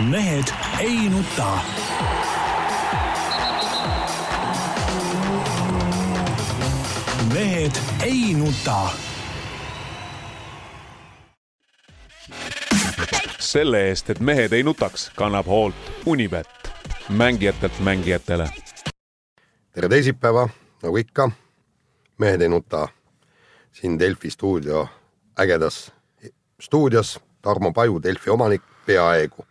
mehed ei nuta. mehed ei nuta. selle eest, et mehed ei nutaks, kannab hoolt Unibet, mängijatelt mängijatele. tere teisipäeva, nagu ikka, Mehed ei nuta siin Delfi stuudio ägedas stuudios. Tarmo Paju, Delfi omanik, peaaegu.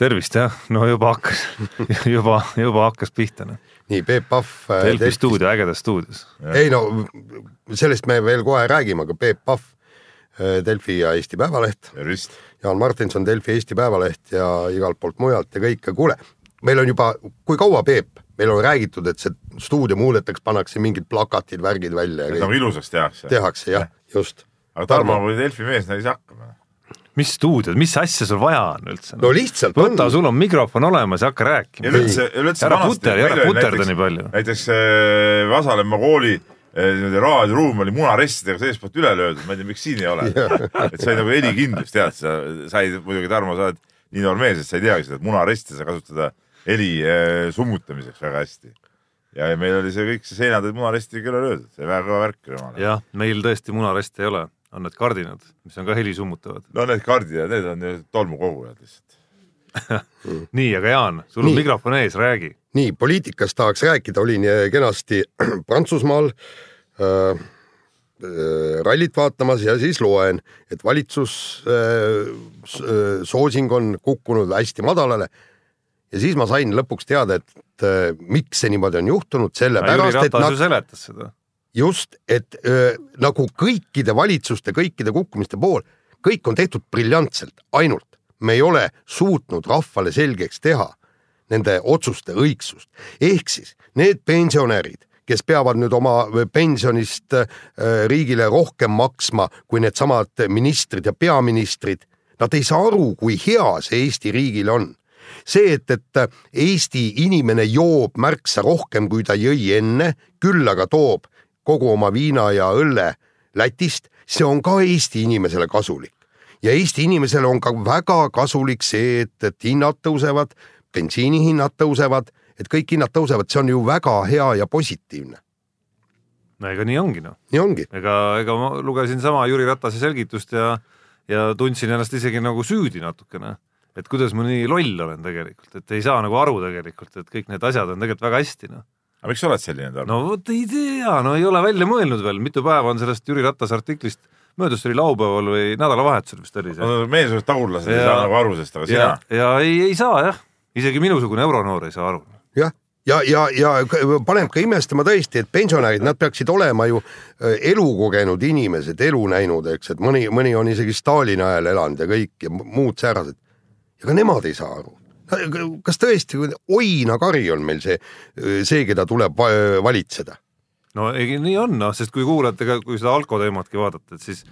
Tervist jah, no juba hakkas juba, juba hakkas pihta noh. nii, Peep Pahv. Delfi Delfist... stuudio, ägedas stuudios. ei no sellest me veel kohe räägime, aga Peep Pahv, Delfi ja Eesti Päevaleht. Jaan Martinson, Delfi Eesti Päevaleht ja igalt poolt mujalt ja kõik ja kuule, meil on juba, kui kaua, Peep, meil on räägitud, et see stuudio muudetakse, pannakse mingid plakatid, värgid välja. nagu ilusaks tehakse. tehakse jah, just. aga Tarmo kui Delfi mees ei saa hakkama. Mis stuudiod, mis asja sul vaja on üldse? no lihtsalt võta, sul on mikrofon olemas ja hakka rääkima. ära puteri, ära puterda nii palju. näiteks äh, Vasalemma kooli niimoodi raadioruum oli munarestidega seestpoolt üle löödud, ma ei tea, miks siin ei ole. et sai nagu helikindlust, tead, sa said muidugi, Tarmo, sa oled nii et sa ei teagi seda, et munaresti sa kasutada heli äh, summutamiseks väga hästi. ja meil oli see kõik, see seinad olid munarestiga üle löödud, see väga kõva värk oli omal ajal. jah, meil tõesti munareste ei ole, on need kardinad, mis on ka heli summutavad. no need kardinad, need on tolmukogujad lihtsalt nii, aga Jaan, sul on mikrofon ees, räägi. nii, poliitikast tahaks rääkida, olin kenasti Prantsusmaal äh, rallit vaatamas ja siis loen, et valitsus äh, soosing on kukkunud hästi madalale ja siis ma sain lõpuks teada, et äh, miks see niimoodi on juhtunud, sellepärast et nad. seletas seda. Just, et äh, nagu kõikide valitsuste, kõikide kukkumiste pool, kõik on tehtud briljantselt, ainult me ei ole suutnud rahvale selgeks teha nende otsuste õigsust. ehk siis need pensionärid, kes peavad nüüd oma pensionist äh, riigile rohkem maksma kui needsamad ministrid ja peaministrid, nad ei saa aru, kui hea see Eesti riigil on see, et, et Eesti inimene joob märksa rohkem, kui ta jõi enne, küll aga toob kogu oma viina ja õlle Lätist, see on ka Eesti inimesele kasulik. ja Eesti inimesele on ka väga kasulik see, et, et hinnad tõusevad, bensiinihinnad tõusevad, et kõik hinnad tõusevad, see on ju väga hea ja positiivne no ega nii ongi noh. nii ongi. ega, ega ma lugesin sama Jüri Ratase selgitust ja, ja tundsin ennast isegi nagu süüdi natukene et kuidas ma nii loll olen tegelikult, et ei saa nagu aru tegelikult, et kõik need asjad on tegelikult väga hästi, noh. Aga miks sa oled selline, Tarmo? no vot ei tea, no ei ole välja mõelnud veel, mitu päeva on sellest Jüri Ratase artiklist möödas, see oli laupäeval või nädalavahetusel vist oli see. no meelsugused tagurlased ei saa nagu aru sellest, aga sina? ja ei, ei saa jah, isegi minusugune euronoor ei saa aru. jah, ja, ja, ja, ja paneb ka imestama tõesti, et pensionärid, nad peaksid olema ju äh, elukogenud inimesed, elu näinud, eks, et mõni, mõni on isegi Stalini ajal elanud ja kõik ja muud säärased ega nemad ei saa aru. Kas tõesti oinakari on meil see, see, keda tuleb valitseda? no ei, nii on, noh, sest kui kuulate ka, kui seda alko teematki vaadata, et siis,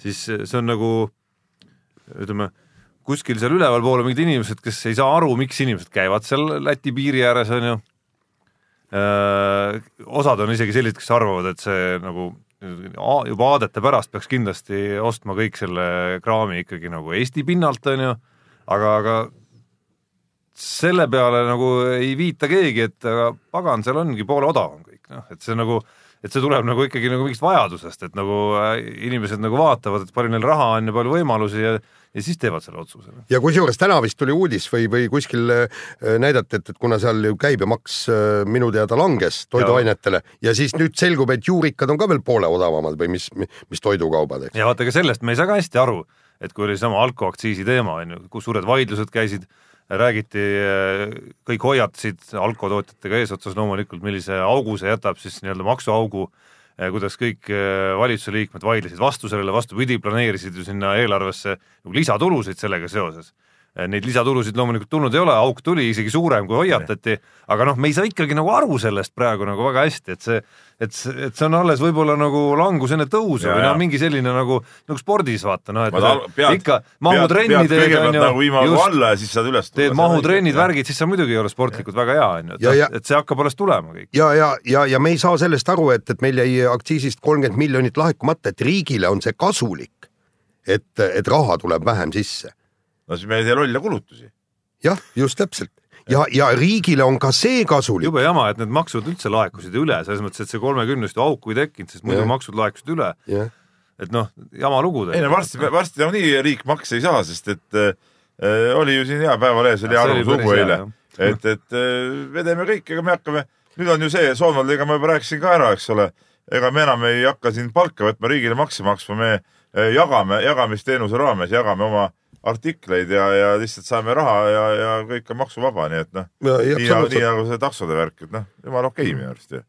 siis see on nagu ütleme, kuskil seal ülevalpool on mingid inimesed, kes ei saa aru, miks inimesed käivad seal Läti piiri ääres, on ju. osad on isegi sellised, kes arvavad, et see nagu juba aadete pärast peaks kindlasti ostma kõik selle kraami ikkagi nagu Eesti pinnalt, on ju aga, aga selle peale nagu ei viita keegi, et aga pagan, seal ongi poole odavam kõik, noh, et see nagu, et see tuleb nagu ikkagi nagu mingist vajadusest, et nagu äh, inimesed nagu vaatavad, et palju neil raha on ja palju võimalusi ja ja siis teevad selle otsuse. ja kusjuures täna vist tuli uudis või, või kuskil äh, näidati, et, et kuna seal ju käibemaks äh, minu teada langes toiduainetele ja. ja siis nüüd selgub, et juurikad on ka veel poole odavamad või mis, mis toidukaubad, eks. ja vaata, ega sellest me ei saa ka hästi aru et kui oli sama alkoaktsiisi teema, on ju, kus suured vaidlused käisid, räägiti, kõik hoiatasid alkotootjatega eesotsas loomulikult, millise augu see jätab siis nii-öelda maksuaugu, kuidas kõik valitsuse liikmed vaidlesid vastu sellele, vastupidi, planeerisid ju sinna eelarvesse nagu lisatulusid sellega seoses neid lisatulusid loomulikult tulnud ei ole, auk tuli isegi suurem, kui hoiatati, aga noh, me ei saa ikkagi nagu aru sellest praegu nagu väga hästi, et see et, et see on alles võib-olla nagu langus enne tõusu ja, või noh, mingi selline nagu, nagu spordis vaata noh, et tal, pead, ikka mahutrenni teed on ju. nagu alla ja siis saad üles tulla. teed mahutrennid, värgid, siis sa muidugi ei ole sportlikult väga hea on ju, et, et see hakkab alles tulema kõik. ja, ja, ja, ja me ei saa sellest aru, et, et meil jäi aktsiisist kolmkümmend miljonit laekumata, et riigile on see kasulik, et, et raha tuleb vähem sisse. No siis me ei tee lolle kulutusi. Jah, just täpselt. Ja, ja riigile on ka see kasulik. jube jama, et need maksud üldse laekusid üle, selles mõttes, et see kolmekümnest auku ei tekkinud, sest muidu Jah. maksud laekusid üle. et noh, jama lugu ei no varsti, varsti nagunii riik makse ei saa, sest et äh, oli ju siin hea Päevalehes oli Ja see oli arvamus lugu päris hea, eile. et, et äh, vedeme kõik, ega me hakkame, nüüd on ju see, Soonvaldiga ma juba rääkisin ka ära, eks ole, ega me enam ei hakka siin palka võtma, riigile makse maksma, me äh, jagame, jagamisteenuse raames jagame oma artikleid ja, ja lihtsalt saame raha ja, ja kõik on maksuvaba, nii et noh, nii, nagu- nii nagu see taksode värk, et noh, jumala okei minu arust ju.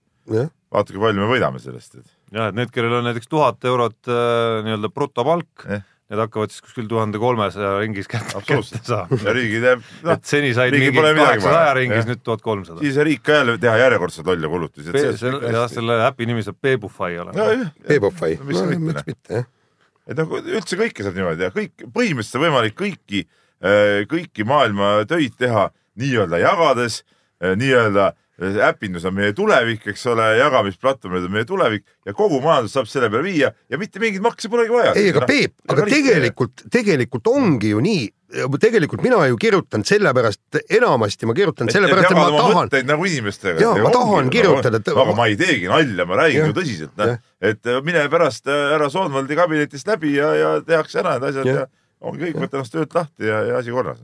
vaata, kui palju me võidame sellest, et. Jah, et need, kellel on näiteks tuhat eurot äh, nii-öelda brutopalk Eh. need hakkavad siis kuskil tuhande kolmesaja ringis kätte, kätte absoluutselt saama. ja riigid jääb, noh et, seni said mingi kaheksasaja ringis, nüüd tuhat kolmsada. siis riik ka jälle teha järjekordselt lolle kulutusi, jah, selle äpi nimi saab Peebufai olema. No miks no mitte, miks mitte jah, et noh, üldse kõike saab niimoodi teha, kõik, põhimõtteliselt on võimalik kõiki, kõiki maailma töid teha nii-öelda jagades, nii-öelda äh, äpindus on meie tulevik, eks ole, jagamisplatvormid on meie tulevik ja kogu majandus saab selle peale viia ja mitte mingeid makse polegi vaja. ei, aga Peep, aga tegelikult, tegelikult ongi ju nii, tegelikult mina ju kirjutan sellepärast, enamasti ma kirjutan sellepärast, et ma tahan, mõtteid nagu inimestega. Jaa, ma tahan kirjutada, aga ma ei teegi nalja, ma räägin ju tõsiselt, noh et äh, mine pärast äh, härra Soonvaldi kabinetist läbi ja, ja tehakse ära need asjad Jah. ja ongi kõik, võta ennast töölt lahti ja, ja asi korras.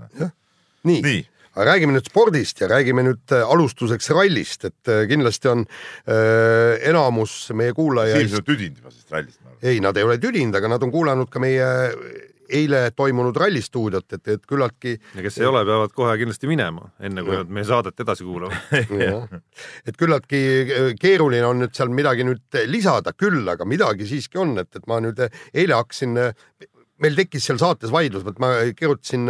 nii, nii, aga räägime nüüd spordist ja räägime nüüd äh, alustuseks rallist, et äh, kindlasti on äh, enamus meie kuulajaid sa, tüdinud juba sellest rallist. ei, nad ei ole tüdinud, aga nad on kuulanud ka meie eile toimunud rallistuudiot, et, et küllaltki ja kes ei ole, peavad kohe kindlasti minema, enne kui nad meie saadet edasi kuulavad. et küllaltki keeruline on nüüd seal midagi nüüd lisada küll, aga midagi siiski on, et, et ma nüüd eile hakkasin, meil tekkis seal saates vaidlus, vot ma kirjutasin,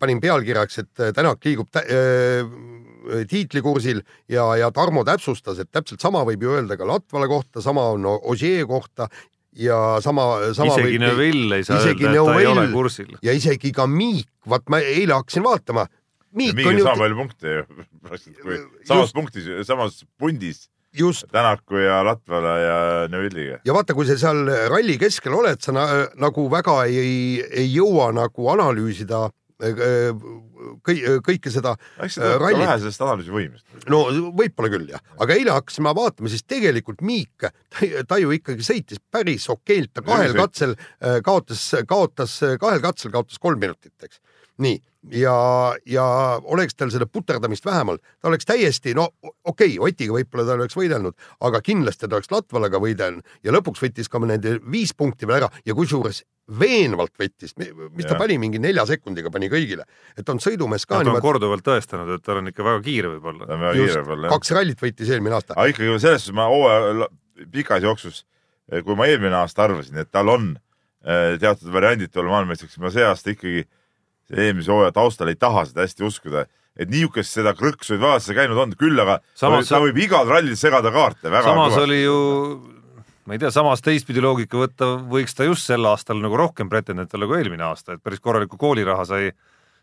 panin pealkirjaks, et äh, Tänak liigub tä- äh, tiitlikursil ja, ja Tarmo täpsustas, et täpselt sama võib ju öelda ka Latvala kohta, sama on Ogier kohta ja sama, sama isegi võib Neville ei saa isegi öelda, et ta ei ole Neuvill kursil. ja isegi ka Miik, vaat ma eile hakkasin vaatama, Miik on ju sama palju punkte ju, samas punktis, samas pundis just Tänaku ja Latvala ja Neuvilliga. ja vaata, kui sa seal ralli keskel oled, sa na, nagu väga ei, ei jõua nagu analüüsida äh, kõi, kõike seda. eks tuleb ka Rallit. vähe sellest analüüsivõimest. no võib-olla küll jah, aga eile hakkasime vaatama, siis tegelikult Miik, ta ju ikkagi sõitis päris okeilt, ta kahel katsel äh, kaotas, kaotas kahel katsel kaotas kolm minutit, eks. nii, ja, ja oleks tal seda puterdamist vähemal, ta oleks täiesti, no okei okay,, Otiga võib-olla ta oleks võidelnud, aga kindlasti ta oleks Latvalaga võidelnud ja lõpuks võttis ka nende viis punkti veel ära ja kusjuures veenvalt võttis, mis ta Jah. pani, mingi nelja sekundiga pani kõigile, et on sõidumees ka Nad on niimoodi, korduvalt tõestanud, et tal on ikka väga kiire võib-olla. ta on väga kiire peal jah. kaks rallit võitis eelmine aasta. aga ikkagi selles suhtes ma hooaja pikas jooksus, kui ma eelmine aasta arvasin, et tal on eh, teatud variandid tulla maailmameistriks, ma see aasta ikkagi eelmise hooaja taustal ei taha seda hästi uskuda, et niisugust seda krõksu võib vaadata käinud on, küll aga Samas ta võib igal rallil segada kaarte samas kõvasti. oli ju, ma ei tea, samas teistpidi loogika võtta, võiks ta just sel aastal nagu rohkem pretendent olla kui eelmine aasta, et päris korralikku kooliraha sai,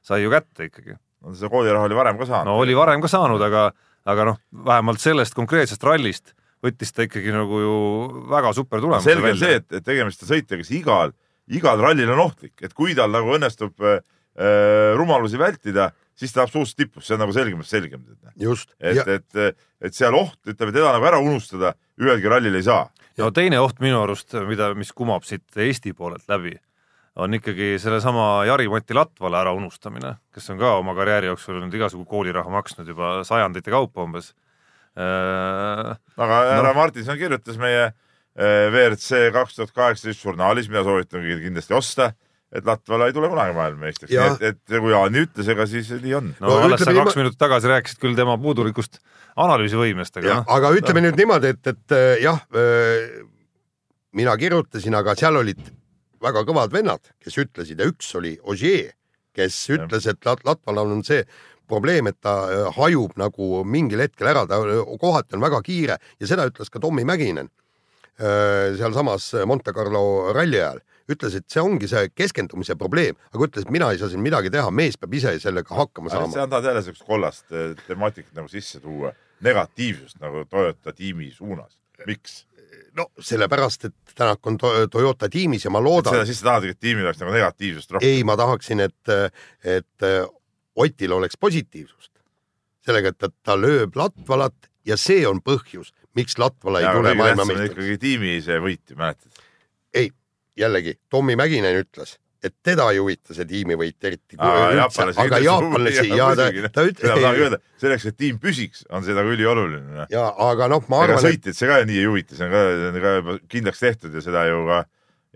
sai ju kätte ikkagi. no seda kooliraha oli varem ka saanud no oli varem ka saanud, aga, aga noh, vähemalt sellest konkreetsest rallist võttis ta ikkagi nagu ju väga super tulemuse selge on see, et, et tegemist on sõitjaga, kes igal, igal rallil on ohtlik, et kui tal nagu õnnestub äh, rumalusi vältida, siis ta absoluutselt tipus, see on nagu selgemast selgem. just, et, et, et seal oht, ütleme, teda nagu ära unustada ühelgi rallil ei saa. no teine oht minu arust, mida, mis kumab siit Eesti poolelt läbi, on ikkagi sellesama Jari-Mati Latvala äraunustamine, kes on ka oma karjääri jooksul nüüd igasugu kooliraha maksnud juba sajandite kaupa umbes äh,. aga härra no. Martinson kirjutas meie äh, WRC kaks tuhat kaheksateist žurnaalis, mida soovitan kindlasti osta, et Latvala ei tule kunagi maailmameistriks, nii et, et kui Jaani ütles, ega siis nii on. no, No no alles sa kaks niimoodi- minutit tagasi rääkisid küll tema puudulikust analüüsivõimest, aga noh, aga ütleme nüüd niimoodi, et, et äh, jah, mina kirjutasin, aga seal olid väga kõvad vennad, kes ütlesid ja üks oli Ogier, kes ütles, et Lat- Latvalal on see probleem, et ta äh, hajub nagu mingil hetkel ära, ta äh, kohati on väga kiire ja seda ütles ka Tommy Mäkinen äh, sealsamas Monte Carlo ralli ajal ütles, et see ongi see keskendumise probleem, aga ütles, et mina ei saa siin midagi teha, mees peab ise sellega hakkama sa saama. tahad jälle siukest kollast eh, temaatikat nagu sisse tuua, negatiivsust nagu Toyota tiimi suunas, miks? no sellepärast, et Tänak on to Toyota tiimis ja ma loodan siis sa tahadki, et tiimil oleks nagu negatiivsust rohkem. ei, ma tahaksin, et, et Otil oleks positiivsust sellega, et ta, ta lööb Latvalat ja see on põhjus, miks Latvala ei tule maailmameistriks. ikkagi tiimi see võit ju, mäletad? ei, jällegi Tommy Mäkinen ütles, et teda ei huvita see tiimivõit eriti. aga jaapanlasi ja ta, ta ütles. selleks, et tiim püsiks, on see nagu ülioluline. ja aga noh, ma arvan. sõitjaid see ka nii ei huvita, see on ka, see on ka juba kindlaks tehtud ja seda ju ka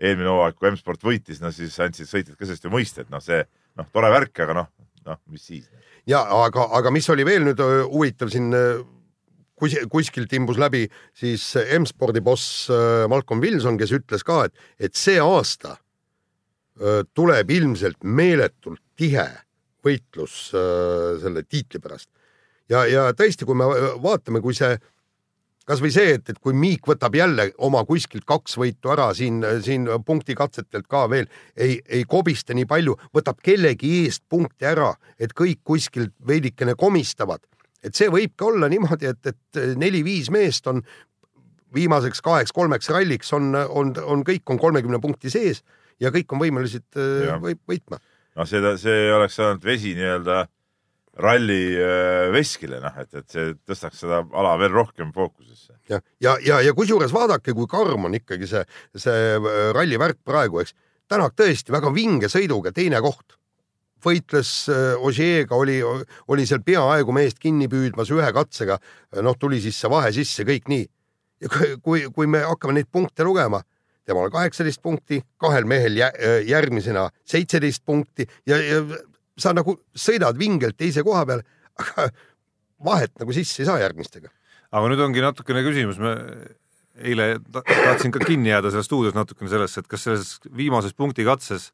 eelmine hooaeg, kui M-sport võitis, no siis andsid sõitjad ka sellest ju mõista, et noh, see noh, tore värk, aga noh, noh, mis siis. ja aga, aga mis oli veel nüüd huvitav siin kus, kuskilt imbus läbi siis M-spordi boss Malcolm Wilson, kes ütles ka, et, et see aasta tuleb ilmselt meeletult tihe võitlus selle tiitli pärast. ja, ja tõesti, kui me vaatame, kui see kasvõi see, et, et kui Miik võtab jälle oma kuskilt kaks võitu ära siin, siin punktikatsetelt ka veel, ei, ei kobista nii palju, võtab kellegi eest punkte ära, et kõik kuskilt veidikene komistavad. Et see võibki olla niimoodi, et, et neli-viis meest on viimaseks kaheks-kolmeks ralliks on, on, on kõik on kolmekümne punkti sees ja kõik on võimelised äh, või, võitma. noh, see, see oleks olnud vesi nii-öelda ralli äh, veskile, noh, et, et see tõstaks seda ala veel rohkem fookusesse. ja, ja, ja, ja kusjuures vaadake, kui karm on ikkagi see, see äh, rallivärk praegu, eks. Tänak tõesti väga vinge sõiduga, teine koht. Võitles Osieega, oli, oli seal peaaegu meest kinni püüdmas ühe katsega. noh, tuli siis see vahe sisse, kõik nii. ja kui, kui me hakkame neid punkte lugema temal kaheksateist punkti, kahel mehel järgmisena seitseteist punkti ja, ja sa nagu sõidad vingelt teise koha peal, aga vahet nagu sisse ei saa järgmistega. aga nüüd ongi natukene küsimus, me eile tahtsin ka kinni jääda selles stuudios natukene sellesse, et kas selles viimases punktikatses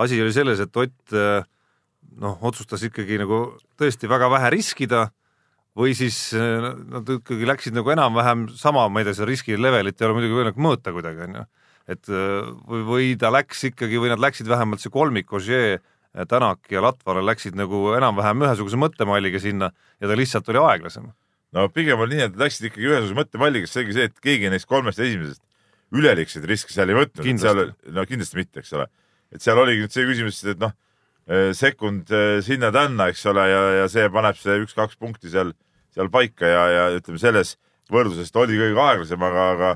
asi oli selles, et Ott noh, otsustas ikkagi nagu tõesti väga vähe riskida või siis nad ikkagi läksid nagu enam-vähem sama, ma ei tea, seda riski levelit ei ole muidugi võimalik mõõta kuidagi, onju et äh, või, või ta läks ikkagi või nad läksid vähemalt see kolmik, Ogier, Tänak ja Latvala läksid nagu enam-vähem ühesuguse mõttemalliga sinna ja ta lihtsalt oli aeglasem. no pigem oli nii, et läksid ikkagi ühesuguse mõttemalliga, sest seegi see, et keegi neist kolmest esimesest üleliigseid riske seal ei võtnud, seal, no kindlasti mitte, eks ole. et seal oligi nüüd see küsimus, et noh, sekund äh, sinna-tänna, eks ole, ja, ja see paneb see üks-kaks punkti seal, seal paika ja, ja ütleme, selles võrdluses ta oli kõige aeglasem, aga, aga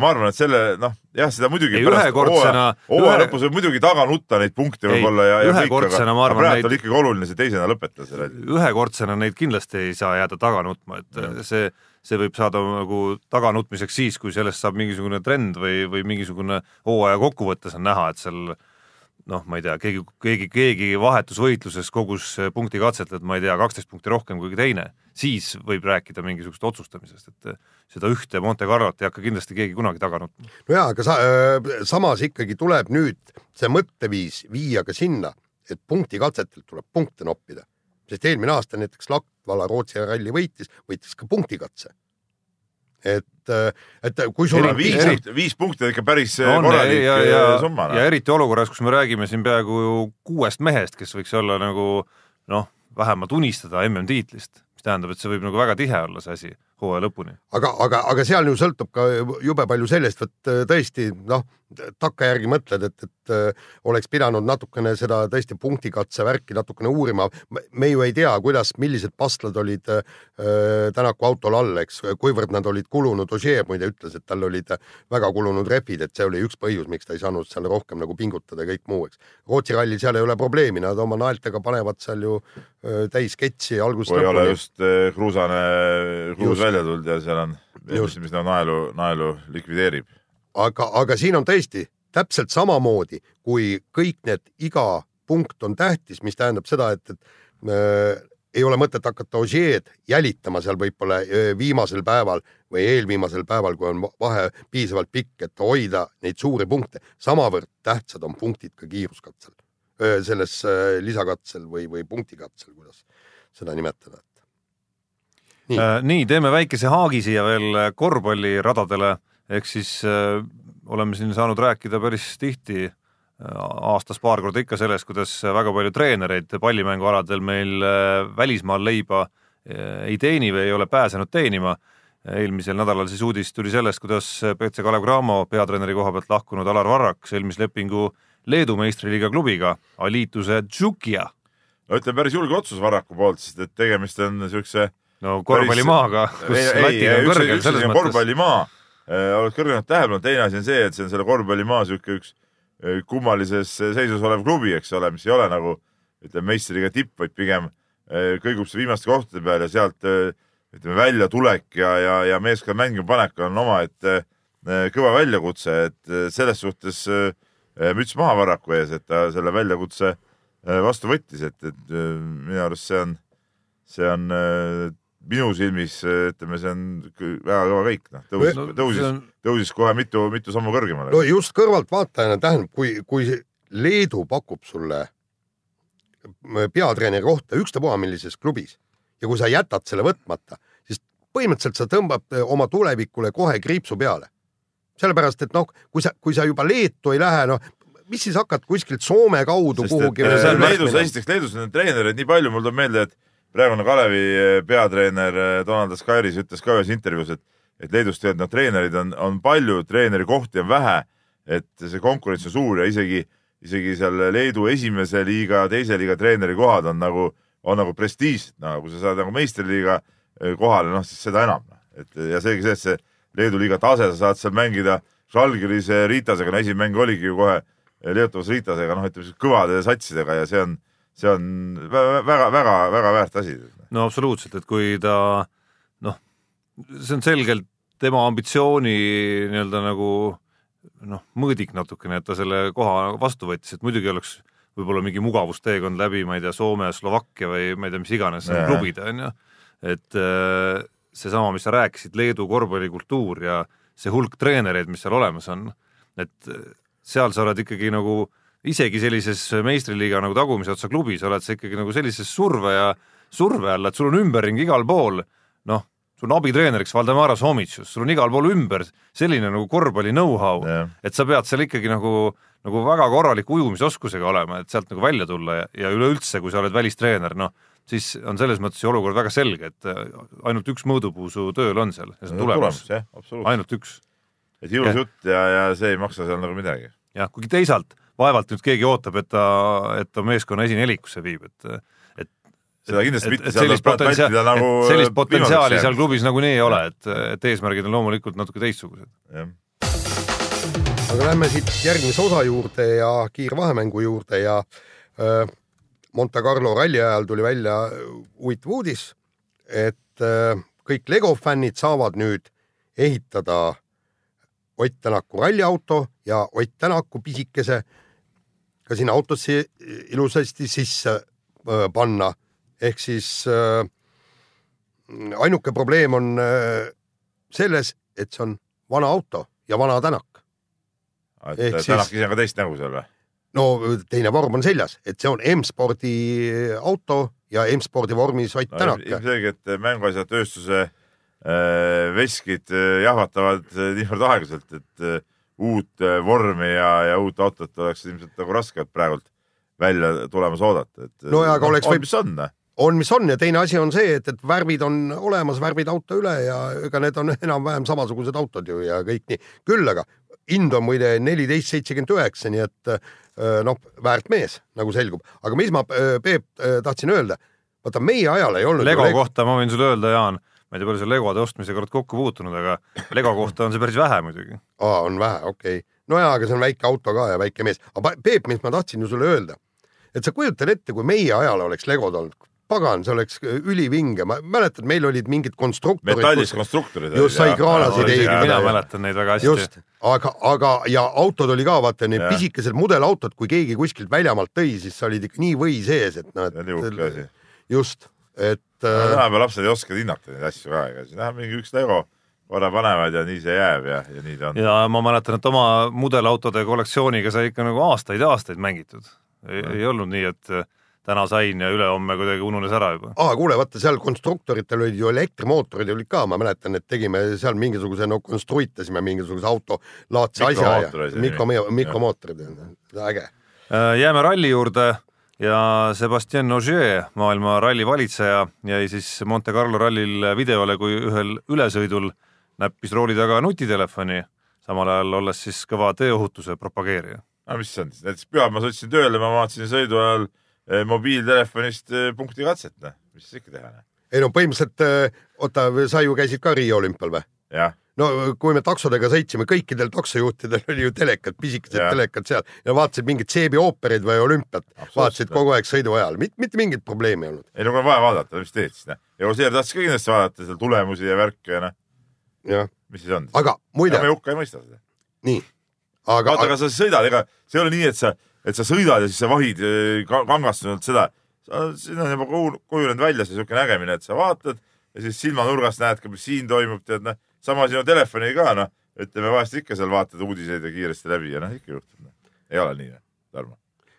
ma arvan, et selle noh, jah, seda muidugi ei, ühekordsena hooaja ühe... lõpus võib muidugi taga nutta neid punkte võib-olla ja, ja ühekordsena ma arvan praegu neid... oli ikkagi oluline see teisena lõpetada selle. ühekordsena neid kindlasti ei saa jääda taga nutma, et ja. see, see võib saada nagu taganutmiseks siis, kui sellest saab mingisugune trend või, või mingisugune hooaja kokkuvõttes on näha, et seal noh, ma ei tea, keegi, keegi, keegi vahetusvõitluses kogus punktikatselt, et ma ei tea, kaksteist punkti rohkem kui teine, siis võib rääkida mingisugust otsustamisest, et seda ühte Monte Carlot ei hakka kindlasti keegi kunagi taga nutma. no jaa, aga sa, äh, samas ikkagi tuleb nüüd see mõtteviis viia ka sinna, et punktikatsetelt tuleb punkte noppida, sest eelmine aasta näiteks Latvala Rootsi ralli võitis, võitis ka punktikatse et, äh, et kui sul on viis, viis, punkti on ikka päris äh, on, korralik ja, ja, äh, summa. ja eriti olukorras, kus me räägime siin peaaegu kuuest mehest, kes võiks olla nagu noh, vähemalt unistada MM-tiitlist, mis tähendab, et see võib nagu väga tihe olla, see asi hooaja lõpuni. aga, aga, aga seal ju sõltub ka jube palju sellest, et tõesti noh, takkajärgi mõtled, et, et äh, oleks pidanud natukene seda tõesti punktikatse värki natukene uurima. me ju ei tea, kuidas, millised pastlad olid äh, Tänaku autol all, eks, kuivõrd nad olid kulunud. Ožee muide ütles, et tal olid väga kulunud rehvid, et see oli üks põhjus, miks ta ei saanud seal rohkem nagu pingutada ja kõik muu, eks. Rootsi rallil seal ei ole probleemi, nad oma naeltega panevad seal ju äh, täis sketši algusest lõpuni. kui ei ole just äh, kruusane kruus välja tulnud ja seal on, mis, mis naelu, naelu likvideerib aga, aga siin on tõesti täpselt samamoodi, kui kõik need, iga punkt on tähtis, mis tähendab seda, et, et äh, ei ole mõtet hakata Ogier'd jälitama seal võib-olla äh, viimasel päeval või eelviimasel päeval, kui on vahe piisavalt pikk, et hoida neid suuri punkte. samavõrd tähtsad on punktid ka kiiruskatsel, selles äh, lisakatsel või, või punktikatsel, kuidas seda nimetada. nii nii, teeme väikese haagi siia veel korvpalliradadele ehk siis äh, oleme siin saanud rääkida päris tihti äh, aastas paar korda ikka sellest, kuidas väga palju treenereid pallimängualadel meil äh, välismaal leiba äh, ei teeni või ei ole pääsenud teenima. eelmisel nädalal siis uudis tuli sellest, kuidas BC Kalev Cramo peatreeneri koha pealt lahkunud Alar Varrak sõlmis lepingu Leedu meistriliiga klubiga Alituse Tšukia. no ütleme päris julge otsus Varraku poolt, sest et tegemist on niisuguse no korvpallimaaga, kus latil on kõrgel selles mõttes. korvpallimaa, oled kõrgemalt tähelepanu, teine asi on see, et see on selle korvpallimaa niisugune üks eh, kummalises seisus olev klubi, eks ole, mis ei ole nagu ütleme meistriga tipp, vaid pigem kõigub see viimaste kohtade peal ja sealt ütleme väljatulek ja, ja, ja meeskonna mängima panek on omaette kõva väljakutse, et selles suhtes müts maha Varraku ees, et ta selle väljakutse vastu võttis, et, et minu arust see on, see on minu silmis eh, ütleme, see on väga kõva kõik, noh, tõusis No tõusis on-, tõusis kohe mitu, mitu sammu kõrgemale no just kõrvaltvaatajana tähendab, kui, kui Leedu pakub sulle peatreeneri kohta ükstapuha millises klubis ja kui sa jätad selle võtmata, siis põhimõtteliselt sa tõmbad eh, oma tulevikule kohe kriipsu peale. sellepärast, et noh, kui sa, kui sa juba Leetu ei lähe, noh, mis siis hakkad kuskilt Soome kaudu sest kuhugi eh? Leedus, esiteks Leedus on treenereid nii palju, mul tuleb meelde, et praegune Kalevi eh, peatreener eh, Donald Askairis ütles ka ühes intervjuus, et et Leedus tegelikult noh, treenereid on, on palju, treenerikohti on vähe, et see konkurents on suur ja isegi, isegi seal Leedu esimese liiga, teise liiga treeneri kohad on nagu, on nagu prestiižsed, no kui sa saad nagu meistriliiga eh, kohale, noh siis seda enam, et ja seegi see, et see Leedu liiga tase, sa saad seal mängida Žalgiris Ritasega, no esimene mäng oligi ju kohe Leotovas Ritasega, noh ütleme siis kõvade satsidega ja see on, see on väga-väga-väga väärt asi. no absoluutselt, et kui ta noh, see on selgelt tema ambitsiooni nii-öelda nagu noh, mõõdik natukene, et ta selle koha vastu võttis, et muidugi oleks võib-olla mingi mugavusteekond läbi, ma ei tea, Soome, Slovakkia või ma ei tea, mis iganes Jaa. klubid on ju, et äh, seesama, mis sa rääkisid, Leedu korvpallikultuur ja see hulk treenereid, mis seal olemas on, et äh, seal sa oled ikkagi nagu isegi sellises meistriliiga nagu tagumise otsa klubis oled sa ikkagi nagu sellises surve ja surve all, et sul on ümberringi igal pool, noh, sul on abitreeneriks Valdemar Somitšus, sul on igal pool ümber selline nagu korvpalli know-how, Jah. et sa pead seal ikkagi nagu, nagu väga korraliku ujumisoskusega olema, et sealt nagu välja tulla ja, ja üleüldse, kui sa oled välistreener, noh, siis on selles mõttes ju olukord väga selge, et äh, ainult üks mõõdupuu su tööl on seal ja see on tulemus, jah, absoluutselt. ainult üks et ilus jutt ja, ja see ei maksa seal nagu midagi. jah, kuigi teisalt vaevalt nüüd keegi ootab, et ta, et ta meeskonna esinelikusse viib, et et seda kindlasti et, mitte, seal tuleb vältida nagu sellist potentsiaali seal klubis nagunii ei ole, et, et eesmärgid on loomulikult natuke teistsugused. aga lähme siit järgmise osa juurde ja kiirvahemängu juurde ja äh, Monte Carlo ralli ajal tuli välja huvitav uudis, et äh, kõik Lego fännid saavad nüüd ehitada Ott Tänaku ralliauto ja Ott Tänaku pisikese ka sinna autosse ilusasti sisse äh, panna. ehk siis äh, ainuke probleem on äh, selles, et see on vana auto ja vana tänak. et Ehk siis- Tänak ise on ka teist nägu seal või? no teine vorm on seljas, et see on M-spordi auto ja M-spordi vormis Ott no, Tänak. ilmselgelt mänguasjatööstuse äh, veskid äh, jahvatavad äh, niivõrd aeglaselt, et äh, uut äh, vormi ja, ja uut autot oleks ilmselt nagu raske praegult välja tulemas oodata, et No ja aga oleks on, võib- mis on, on, mis on ja teine asi on see, et, et värvid on olemas, värvid auto üle ja ega need on enam-vähem samasugused autod ju ja kõik nii. küll aga hind on muide neliteist seitsekümmend üheksa, nii et äh, noh, väärt mees, nagu selgub. aga mis ma, Peep, tahtsin öelda, vaata meie ajal ei olnud Lego kohta ma võin sulle öelda, Jaan, ma ei tea, palju sa Legode ostmisega oled kokku puutunud, aga Lego kohta on see päris vähe muidugi. aa, on vähe, okei okay.. no jaa, aga see on väike auto ka ja väike mees. aga Peep, mis ma tahtsin ju sulle öelda, et sa kujutad ette, kui meie ajal oleks Legod olnud, pagan, see oleks ülivinge, ma mäletan, meil olid mingid konstruktorid. metallist konstruktorid. Just sai kraanasid isegi ehitada mina mäletan neid väga hästi just, aga, aga ja autod oli ka vaata need pisikesed mudelautod, kui keegi kuskilt väljamaalt tõi, siis sa olid ikka nii või sees, et noh, see nii uhke asi. just, et äh, tänapäeval lapsed ei oska hinnata neid asju ka, ega siis näha mingi üks Lego korra panevad ja nii see jääb ja, ja nii ta on. ja ma mäletan, et oma mudelautode kollektsiooniga sai ikka nagu aastaid ja aastaid mängitud. ei olnud nii, et äh, täna sain ja ülehomme kuidagi ununes ära juba. aa, kuule, vaata seal konstruktoritel olid ju elektrimootorid olid ka, ma mäletan, et tegime seal mingisuguse, no konstruitasime mingisuguse autolaadse asja ja mikro mikromootorid, äge. Äh, jääme ralli juurde ja Sebastian Ogier, maailma ralli valitseja, jäi siis Monte Carlo rallil videole, kui ühel ülesõidul näppis rooli taga nutitelefoni, samal ajal olles siis kõva teeohutuse propageerija. aga mis see on siis, näiteks pühapäeval ma sõitsin tööle, ma vaatasin sõidu ajal eh, mobiiltelefonist eh, punkti katset, noh, mis siis ikka teha, noh. ei no põhimõtteliselt, oota, sa ju käisid ka Riia olümpial või? jah, no kui me taksodega sõitsime, kõikidel taksojuhtidel oli ju telekad, pisikesed Jah. telekad seal ja vaatasid mingit seebi ooperit või olümpiat, vaatasid kogu aeg sõidu ajal, mitte, mitte mingit probleemi ei olnud. ei no kui on vaja vaadata, mis teed siis, noh. ja Ossier tahtis ka kindlasti vaadata seal tulemusi ja värke ja noh, mis siis on. aga muide me, hukka ei mõista seda. nii, aga, vaata, aga sa sõidad, ega see ei ole nii, et sa, et sa sõidad ja siis sa vahid ka- kangastunult seda. siin on juba kuju- kujunenud välja see siuke nägemine, et sa vaatad ja siis silmanurgast näed ka, mis siin toimub, tead noh, sama sinu telefoni ka noh, ütleme vahest ikka seal vaatad uudiseid ja kiiresti läbi ja noh, ikka juhtub. ei ole nii, Tarmo.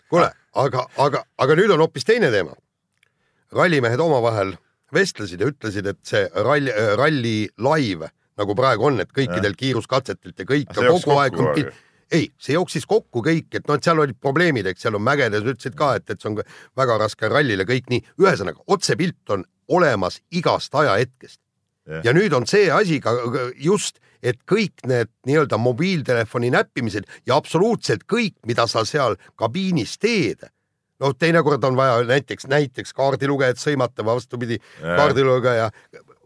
kuule, aga, aga, aga nüüd on hoopis teine teema. rallimehed omavahel vestlesid ja ütlesid, et see ralli, ralli live nagu praegu on, et kõikidel kiiruskatsetelt ja kõik jooks kogu aeg on aeg. ei, see jooksis kokku kõik, et noh, et seal olid probleemid, eks seal on mägedes, ütlesid ka, et, et see on väga raske rallile kõik nii, ühesõnaga otsepilt on olemas igast ajahetkest. Ja nüüd on see asi ka just, et kõik need nii-öelda mobiiltelefoni näppimised ja absoluutselt kõik, mida sa seal kabiinis teed, noh, teinekord on vaja näiteks, näiteks kaardilugejat sõimata vastupidi, kaardilugeja.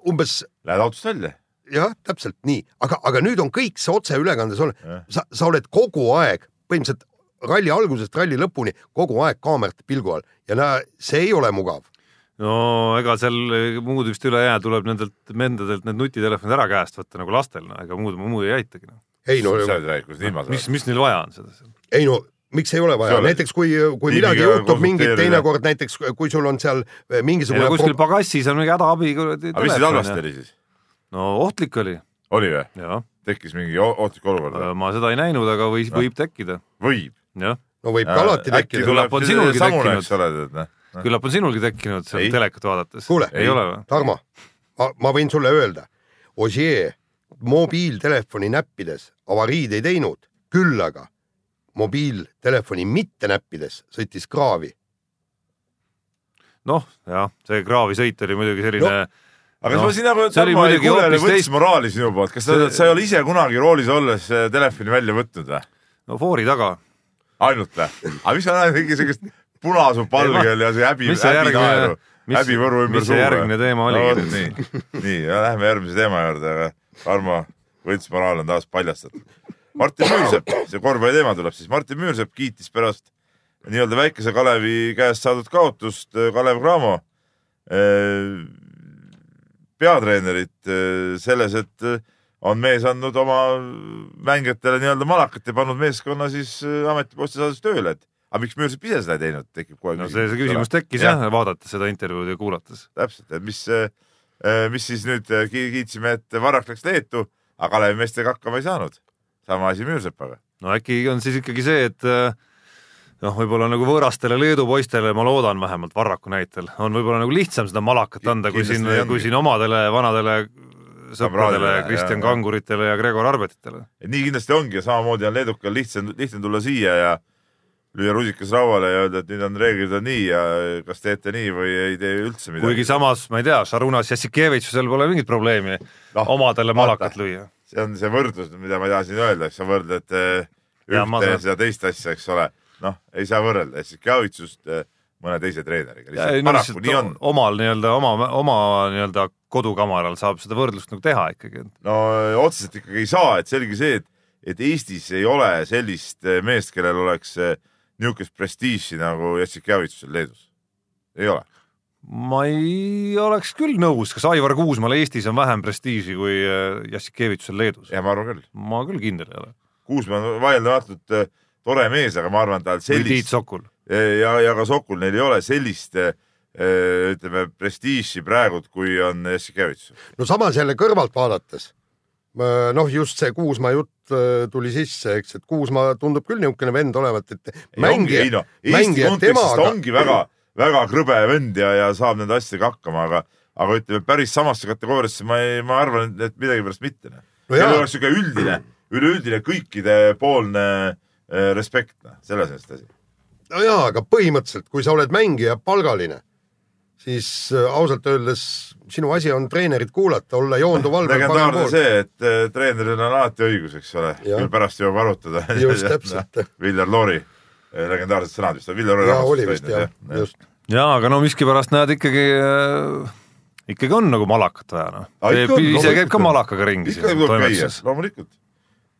Umbes Lähed autost välja. jah, täpselt nii, aga, aga nüüd on kõik see otseülekandes on Jah., sa, sa oled kogu aeg põhimõtteliselt ralli algusest ralli lõpuni kogu aeg kaamerate pilgu all. Ja näe, see ei ole mugav. No ega seal muud vist üle jää, tuleb nendelt vendadelt need nutitelefonid ära käest võtta nagu lastel, no ega muud, muud ei aitagi no.. ei no mis, mis, neil vaja on seda seal? ei no miks ei ole See vaja, näiteks kui, kui midagi juhtub, mingit teinekord näiteks, kui sul on seal ei mingisugune no kuskil pagassis on mingi hädaabi aga mis siis halvasti oli siis? no ohtlik oli, oli või? tekkis mingi ohtlik olukord või? ma seda ei näinud, aga või, Noh. võib tekkida, võib. no võib ka alati äkki tekkida. tuleb Küllap on sinulgi samune, tekkinud. eks ole, tead noh. Küllap on sinulgi tekkinud seal Ei. telekat vaadates. Kuule? Tarmo, ma, ma võin sulle öelda, Ossier mobiiltelefoni näppides avariid ei teinud, küll aga mobiiltelefoni mitte näppides sõitis kraavi. noh, jah, see kraavisõit oli muidugi selline no., aga kas Noh, ma nagu see oli Tarmo ei võtsin teist- moraali sinu poolt, kas sa See-, sa ei ole ise kunagi roolis olles äh, telefoni välja võtnud või? no foori taga. ainult või? aga mis sa näed mingi sellist punasuu palgel ja see häbi, häbinaeru, häbivõru ümber mis see järgmine teema oli? no,? nii, nii, lähme järgmise teema juurde, aga Tarmo võltsmoraal on taas paljastatud. Martin Müürsepp, see korvpalliteema tuleb siis, Martin Müürsepp kiitis pärast nii-öelda väikese Kalevi käest saadud kaotust äh, Kalev Cramo äh, peatreenerit äh, selles, et on mees andnud oma mängijatele nii-öelda malakat ja pannud meeskonna siis ametiposti saades tööle, et aga miks Müürsepp ise seda ei teinud, tekib kohe no see, see küsimus tekkis jah ja., vaadates seda intervjuud ja kuulates. täpselt, et mis, mis siis nüüd äh, ki- kiitsime, et Varrak läks Leetu, aga Kalevi meestega hakkama ei saanud. sama asi Müürsepaga. no äkki on siis ikkagi see, et äh, noh, võib-olla nagu võõrastele Leedu poistele, ma loodan vähemalt Varraku näitel, on võib-olla nagu lihtsam seda malakat anda, kui siin kui siin omadele vanadele sõpradele Kristjan. Kanguritele ja Gregor Arbetitele. et nii kindlasti ongi ja samamoodi on leedukal lihtsam, lihtne tulla siia ja lüüa rusikas lauale ja öelda, et nüüd on reeglid on nii ja kas teete nii või ei tee üldse midagi. kuigi samas, ma ei tea, Šarunas Jassikevitšusel pole mingit probleemi Noh, omadele vaata. malakat lüüa. see on see võrdlus, mida ma tahtsin öelda, eks sa võrdled ma ühte ja saan- seda teist asja, eks ole. noh, ei saa võrrelda, siis Kjavitsust eh, mõne teise treeneriga, Ja, no paraku nii on. omal nii-öelda oma, oma nii-öelda kodukamaral saab seda võrdlust nagu teha ikkagi. no otseselt ikkagi ei saa, et selge see, et, et Eestis ei ole sellist meest, kellel oleks eh, niisugust prestiiži nagu Jessik Kjavitsusel Leedus. ei ole. ma ei oleks küll nõus, kas Aivar Kuusmaal Eestis on vähem prestiiži kui äh, Jassikevitšusel Leedus? ja ma arvan küll. ma küll kindel ei ole. Kuusmaa on vaieldamatult eh, tore mees, aga ma arvan, tal või Tiit sellist Sokul. ja, ja ka Sokul, neil ei ole sellist eh, ütleme prestiiži praegu, kui on Jessik Kjavitsus. no samas jälle kõrvalt vaadates, noh, just see Kuusmaa jutt äh, tuli sisse, eks, et Kuusmaa tundub küll niisugune vend olevat, et mängija ei, no mängijad kontekstis ta temaga, ongi väga, väga krõbe vend ja, ja saab nende asjadega hakkama, aga, aga ütleme päris samasse kategooriasse ma ei, ma arvan, et millegipärast mitte. No Neil jaa. oleks siuke üldine, üleüldine kõikidepoolne eh, respekt, noh, selles mõttes asi. no jaa, aga põhimõtteliselt, kui sa oled mängija palgaline, siis äh, ausalt öeldes sinu asi on treenerit kuulata, olla joonduv parem legendaarne see, et eh, treeneril on alati õigus, eks ole, küll pärast jõuab arutada. Just, täpselt. Viljar Loori, legendaarsed sõnad vist, Viljar ja vist jah, just. jaa, aga no miskipärast näed ikkagi äh, ikkagi on nagu malakat vaja noh ise käib ka on. malakaga ringi ikka tuleb käia, loomulikult.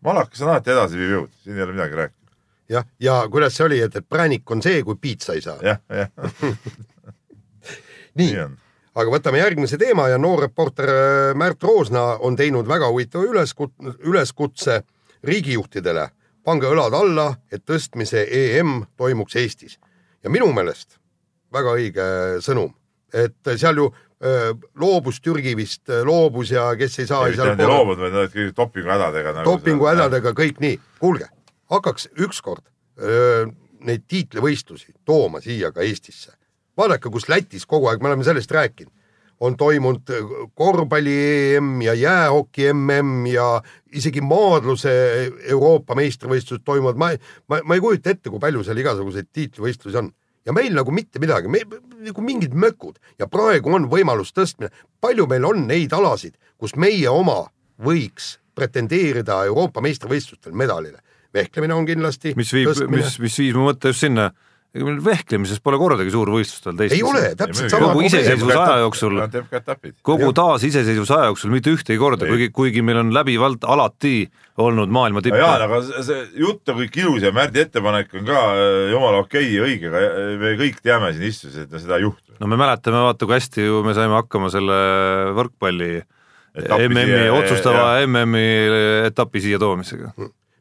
malakas on alati edasiviiv jõud, siin ei ole midagi rääkida. jah, ja kuidas see oli, et, et präänik on see, kui piitsa ei saa. jah, jah, nii aga võtame järgmise teema ja noor reporter äh, Märt Roosna on teinud väga huvitava üleskut-, üleskutse riigijuhtidele. pange õlad alla, et tõstmise EM toimuks Eestis. ja minu meelest väga õige sõnum, et seal ju loobus Türgi vist, loobus ja kes ei saa. mitte nad ei loobunud, vaid nad kõik dopinguhädadega nagu. dopinguhädadega kõik nii, kuulge, hakkaks ükskord neid tiitlivõistlusi tooma siia ka Eestisse. vaadake, kus Lätis kogu aeg, me oleme sellest rääkinud, on toimunud korvpalli EM ja jäähoki MM ja isegi maadluse Euroopa meistrivõistlused toimuvad, ma, ma, ma ei kujuta ette, kui palju seal igasuguseid tiitlivõistlusi on ja meil nagu mitte midagi, me nagu mingid mökud ja praegu on võimalus tõstmine. palju meil on neid alasid, kus meie oma võiks pretendeerida Euroopa meistrivõistlustel medalile. vehklemine on kindlasti. mis viib, mis, mis viis mu mõtte just sinna, vehklemises pole kordagi suurvõistlustel teist. ei ole, täpselt Kogu sama iseseisvus- aja jooksul- kogu taasiseseisvuse aja jooksul mitte ühtegi korda, kuigi, kuigi meil on läbivalt alati olnud maailma tipp jaa, aga see- jutt on kõik ilus ja Märdi ettepanek on ka äh, jumala okei ja õige, aga äh, me kõik teame siin istudes, et no seda ei juhtu. no me mäletame, vaata kui hästi ju me saime hakkama selle võrkpalli Etapi MM-i otsustava. MM-i etapi siia toomisega.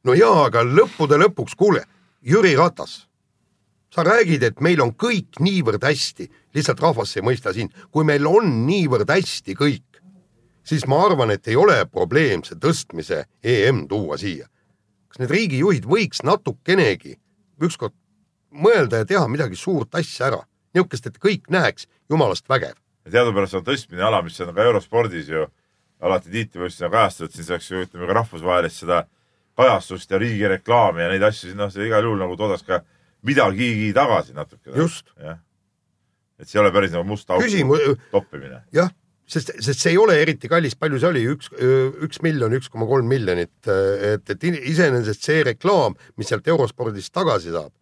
no jaa, aga lõppude lõpuks, kuule, Jüri Ratas, sa räägid, et meil on kõik niivõrd hästi, lihtsalt rahvas ei mõista sind, kui meil on niivõrd hästi kõik, siis ma arvan, et ei ole probleem see tõstmise EM tuua siia. kas need riigijuhid võiks natukenegi ükskord mõelda ja teha midagi suurt asja ära, niisugust, et kõik näeks jumalast vägev. teadupärast on tõstmine ala, mis on ka eurospordis ju alati tiitlivõistlusena kajastatud, siis oleks ju ütleme ka rahvusvahelist seda kajastust ja riigi reklaami ja neid asju, noh, see igal juhul nagu toodaks ka midagigi tagasi natuke. Just. jah. et see ei ole päris nagu must auk küsimus, toppimine. jah, sest, sest see ei ole eriti kallis, palju see oli, üks, üks miljon, üks koma kolm miljonit, et, et i- iseenesest see reklaam, mis sealt eurospordist tagasi saab,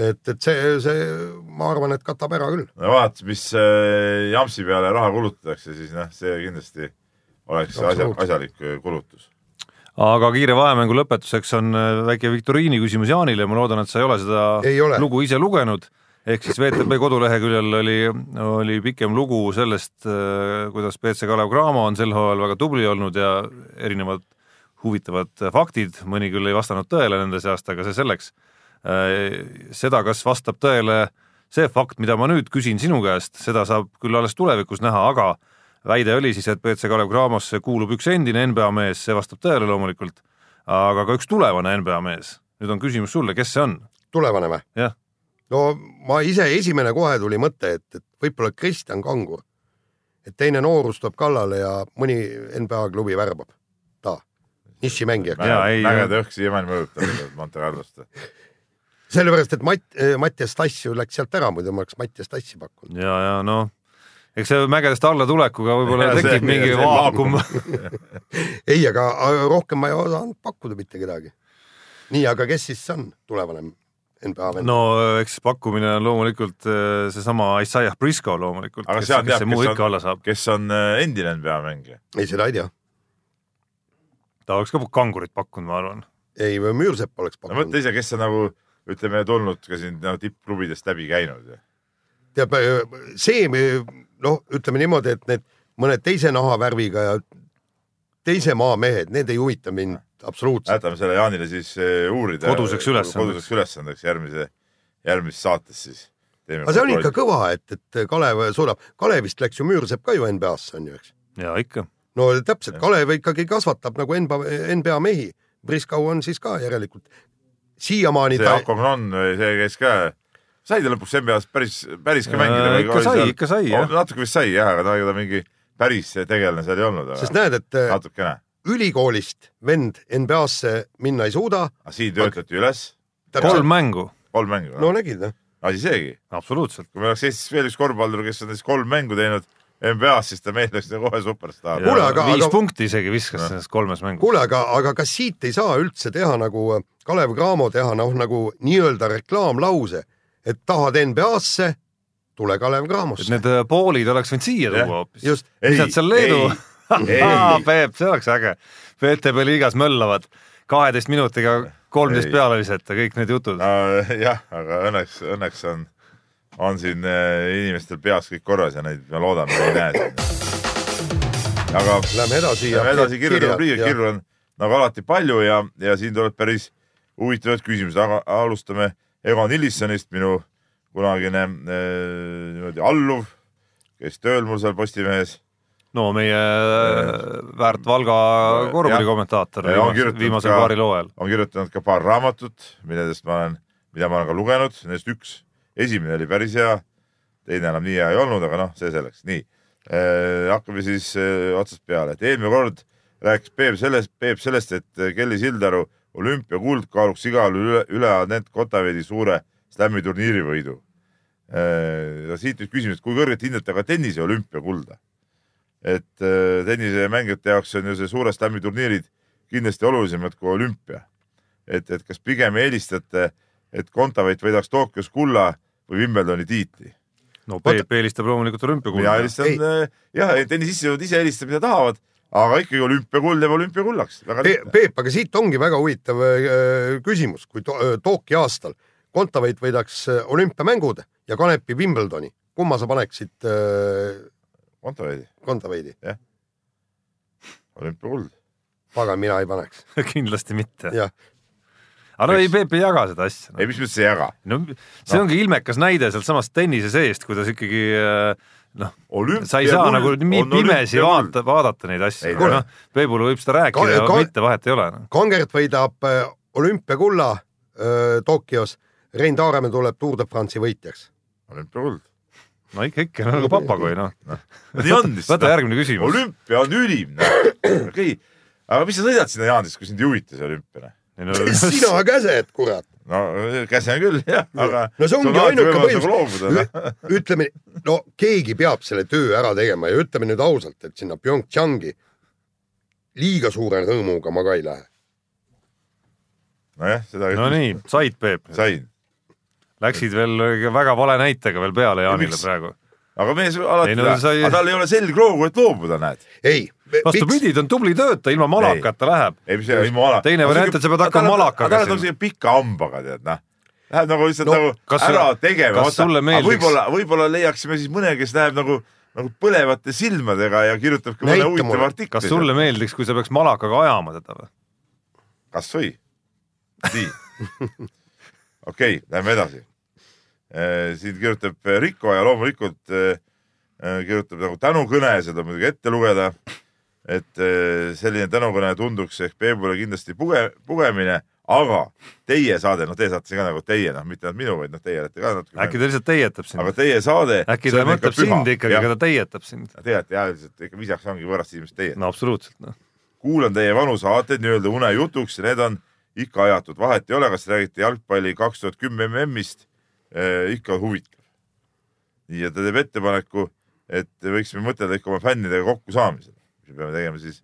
et, et see, see, ma arvan, et katab ära küll. no vaadates, mis äh, jampsi peale raha kulutatakse, siis noh, see kindlasti oleks asja, asjalik äh, kulutus. Aga kiire vahemängu lõpetuseks on äh, väike viktoriini küsimus Jaanile, ma loodan, et sa ei ole seda Ei ole. lugu ise lugenud, ehk siis VTB koduleheküljel oli, oli pikem lugu sellest, kuidas BC Kalev Cramo on sel hooajal väga tubli olnud ja erinevad huvitavad faktid, mõni küll ei vastanud tõele nende seast, aga see selleks. seda, kas vastab tõele see fakt, mida ma nüüd küsin sinu käest, seda saab küll alles tulevikus näha, aga väide oli siis, et BC Kalev Cramosse kuulub üks endine NBA mees, see vastab tõele loomulikult, aga ka üks tulevane NBA mees. nüüd on küsimus sulle, kes see on? tulevane või? jah, no ma ise, esimene kohe tuli mõte, et, et võib-olla Kristjan Kangur. et teine noorus tuleb kallale ja mõni NBA klubi värbab ta, ei- mägede õhk siiamaani mõjutab Monte Carlost. sellepärast, et Matt, Mattias Tass ju läks sealt ära, muidu ma oleks Mattias Tassi pakkunud. ja, ja noh, eks see mägedest allatulekuga võib-olla tekib mingi vaakum. ei, aga rohkem ma ei osanud pakkuda mitte kedagi. nii, aga kes siis on tulevane NBA vend no.? no eks pakkumine on loomulikult eh, seesama Isaiah Briscoe loomulikult, aga kes, seal kes teab, kes alla on saab,. kes on äh, endine NBA mängija. ei, seda ei tea. ta oleks ka kangurit pakkunud, ma arvan. ei, Müürsepp oleks no mõtle pakkunud. ise, kes on nagu ütleme, tulnud ka siin nagu tippklubidest läbi käinud. tead, see, noh, ütleme niimoodi, et need mõned teise nahavärviga ja teise maa mehed, need ei huvita mind absoluutselt. jätame selle Jaanile siis äh, uurida. Koduseks ülesandeks. koduseks ülesandeks järgmise, järgmises saates siis. aga see on ikka kõva, et, et Kalev suudab, Kalevist läks ju Müürsepp ka ju NBA-sse on ju, eks. ja ikka. no täpselt, Kalev ikkagi kasvatab nagu NBA, NBA mehi. Briskau on siis ka järelikult siiamaani see ta, Akognon, see käis ka, sai ta lõpuks NBA-s päris, päris ka mängida Äh, ikka sai, ikka sai jah. natuke vist sai jah, aga ta, ega ta mingi päris tegelane seal ei olnud, sest aga näed, et äh, natukene. ülikoolist vend NBA-sse minna ei suuda. aga siin töötati üles kolm mängu, kolm mängu no no., nägid noh, asi seegi. absoluutselt. kui meil oleks Eestis veel üks korvpallur, kes on siis kolm mängu teinud NBA-s, siis ta meil oleks kohe superstaar. Aga- viis aga- punkti isegi viskas selles kolmes mängus. kuule, aga, aga kas siit ei saa üldse teha nagu Kalev Cramo teha noh, nagu nii-öelda reklaamlause, et tahad NBA-sse, tule Kalev et Cramosse. need äh, poolid oleks võinud siia tuua hoopis. lihtsalt seal Leedu. Peep, see oleks äge. VTB liigas möllavad kaheteist minutiga kolmteist Ei. peale visata, kõik need jutud. jah, aga õnneks, õnneks on, on siin äh, inimestel peas kõik korras ja neid, me ei näe siin. aga lähme edasi. Lähme edasi kirjade rubriigiga, kirju on nagu alati palju ja, ja siin tuleb päris huvitavaid küsimusi, aga alustame Egon Illissonist, minu kunagine äh, niimoodi alluv, kes tööl mul seal Postimehes. no meie äh, väärt Valga korvpallikommentaator Ja on viimasel, paaril hooajal. on kirjutanud ka paar raamatut, milledest ma olen, mida ma olen ka lugenud, nendest üks, esimene oli päris hea, teine enam nii hea ei olnud, aga noh, see selleks, nii. Hakkame siis otsast peale, et eelmine kord rääkis Peep sellest, Peep sellest, et Kelly Sildaru olümpiakuld kaaluks igal üle, üle Anett Kotaveidi suure slam'i turniiri võidu eh,. siit nüüd küsimus, et kui kõrgelt hindate ka tennise olümpiakulda? et eh, tennisemängijate jaoks on ju see suure slam'i turniirid kindlasti olulisemad kui olümpia et, et kas pigem eelistate, et Kontaveit võidaks Tokyos kulla või Wimbledoni tiitli? no Peep eelistab loomulikult mina olümpiakulda. eelistan, jah, tennisistid ise eelistavad, mida tahavad, aga ikkagi olümpiakuld jääb olümpiakullaks. Pe. Peep, aga siit ongi väga huvitav äh, küsimus, kui to äh, Tokyo aastal Kontaveit võidaks äh, olümpiamängud ja Kanepi Wimbledoni, kumma sa paneksid äh, Kontaveidi, Kontaveidi? olümpiakuld. pagan, mina ei paneks. kindlasti mitte. jah, aga no ei, Peep ei jaga seda asja ei, mis mõttes ei jaga? no see ongi ilmekas näide sealtsamast tennise seest, kuidas ikkagi äh, noh, sa ei saa nagu nii pimesi vaata, vaadata neid asju Ei,, noh, Peebul võib seda rääkida ka- mitte vahet ei ole no.. Kangert võidab äh, olümpiakulla äh, Tokyos, Rein Taaremäe tuleb Tour de France'i võitjaks. olümpiakuld. no ikka, ikka nagu papagoi noh. nii on vist. võta järgmine küsimus. olümpia on ülim, okei. aga mis sa sõidad sinna Jaanisse, kui sind ei huvita see olümpia? sina käsed, kurat. No käsen küll jah, aga. no see ongi ainuke põhjus loobuda. ütleme, no keegi peab selle töö ära tegema ja ütleme nüüd ausalt, et sinna PyeongChangi liiga suure rõõmuga ma ka ei lähe. nojah, seda no nii, said Peep, sain. läksid veel väga vale näitega veel peale Jaanile miks? praegu. aga mees alati Ei, no sai- aga tal ei ole selgroogu, et loobuda, näed. ei, vastupidi, ta on tubli töötaja, ilma malakata läheb. ei, mis see ilma ala. Teine variant, et sa pead hakkama malakaga aga tal on siuke pika hambaga, tead noh. Läheb nagu lihtsalt No, nagu ära tegema. võib-olla, võib-olla leiaksime siis mõne, kes läheb nagu, nagu põlevate silmadega ja kirjutab ka mõne huvitava artikli. kas sulle meeldiks, kui sa peaks malakaga ajama teda või? kas või? nii. okei lähme edasi. siin kirjutab Riko ja loomulikult eh, kirjutab nagu tänukõne, seda muidugi ette lugeda. Et eh, selline tänukõne tunduks ehk Peebule kindlasti puge, pugemine, aga teie saade, noh, teie saate ka nagu teie, noh, mitte minu, vaid noh, teie olete ka natuke. äkki ta lihtsalt teietab aga sind? teie saade. äkki ta mõtleb sind ikkagi, aga ta teietab sind? teate jah, üldiselt ikka viisakas ongi võõrast inimest teie no absoluutselt, noh. kuulan teie vanu saateid nii-öelda unejutuks ja need on ikka ajatud, vahet ei ole, kas räägite jalgpalli kaks tuhat kümme MM-ist eh,, ikka huvitav. ja ta teeb ettepaneku, et võiksime mõtelda ikka oma fännidega kokkusaamisele. Me peame tegema siis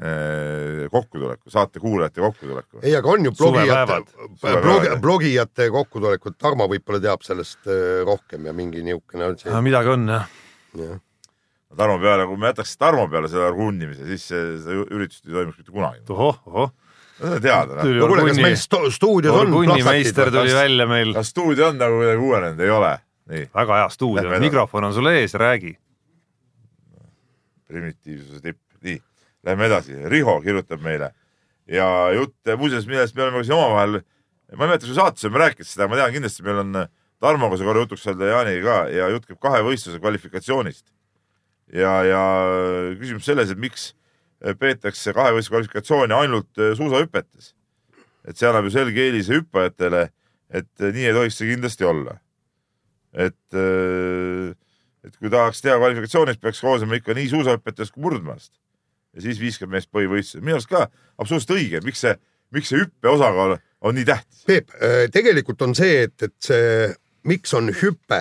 eh, kokkutuleku, saate kuulajate kokkutuleku. ei, aga on ju blogijate Suvepäevad., blogi, blogijate kokkutulekut, Tarmo võib-olla teab sellest äh, rohkem ja mingi niisugune on see. midagi on jah. jah. Tarmo peale, kui me jätaks Tarmo peale selle runnimise, siis see, seda üritust ei toimuks mitte kunagi. ohoh, ohoh. see on teada, noh. no kuule, kas meil stu stuudios on orgunnimeister tuli plakatid? välja meil. kas stuudio on nagu kuidagi uuenenud, ei ole? nii, väga hea stuudio mikrofon on sul ees, räägi. Primitiivsuse tipp, nii, lähme edasi, Riho kirjutab meile ja jutt muuseas, millest me oleme ka siin omavahel, ma ei mäleta, kui saates oleme rääkinud seda, ma tean kindlasti meil on Tarmoga see korra jutuks olnud ja Jaaniga ka ja jutt käib kahevõistluse kvalifikatsioonist. ja, ja küsimus selles, et miks peetakse kahevõistluse kvalifikatsiooni ainult suusahüpetes. et see annab ju selge eelise hüppajatele, et nii ei tohiks see kindlasti olla. et et kui tahaks teha kvalifikatsioonis, peaks koosnema ikka nii suusahüpetest kui murdmaast. ja siis viiskümmend meest põhivõistlusel, minu arust ka absoluutselt õige, miks see, miks see hüppe osakaal on nii tähtis. Peep, tegelikult on see, et, et see, miks on hüpe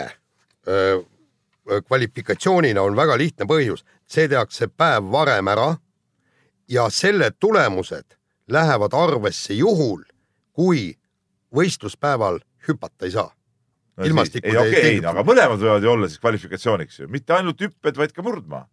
öö, kvalifikatsioonina on väga lihtne põhjus, see tehakse päev varem ära ja selle tulemused lähevad arvesse juhul, kui võistluspäeval hüpata ei saa. Ilmastikud ei ei okei okay,, aga mõlemad võivad ju olla siis kvalifikatsiooniks ju, mitte ainult hüpped, vaid ka murdmaa.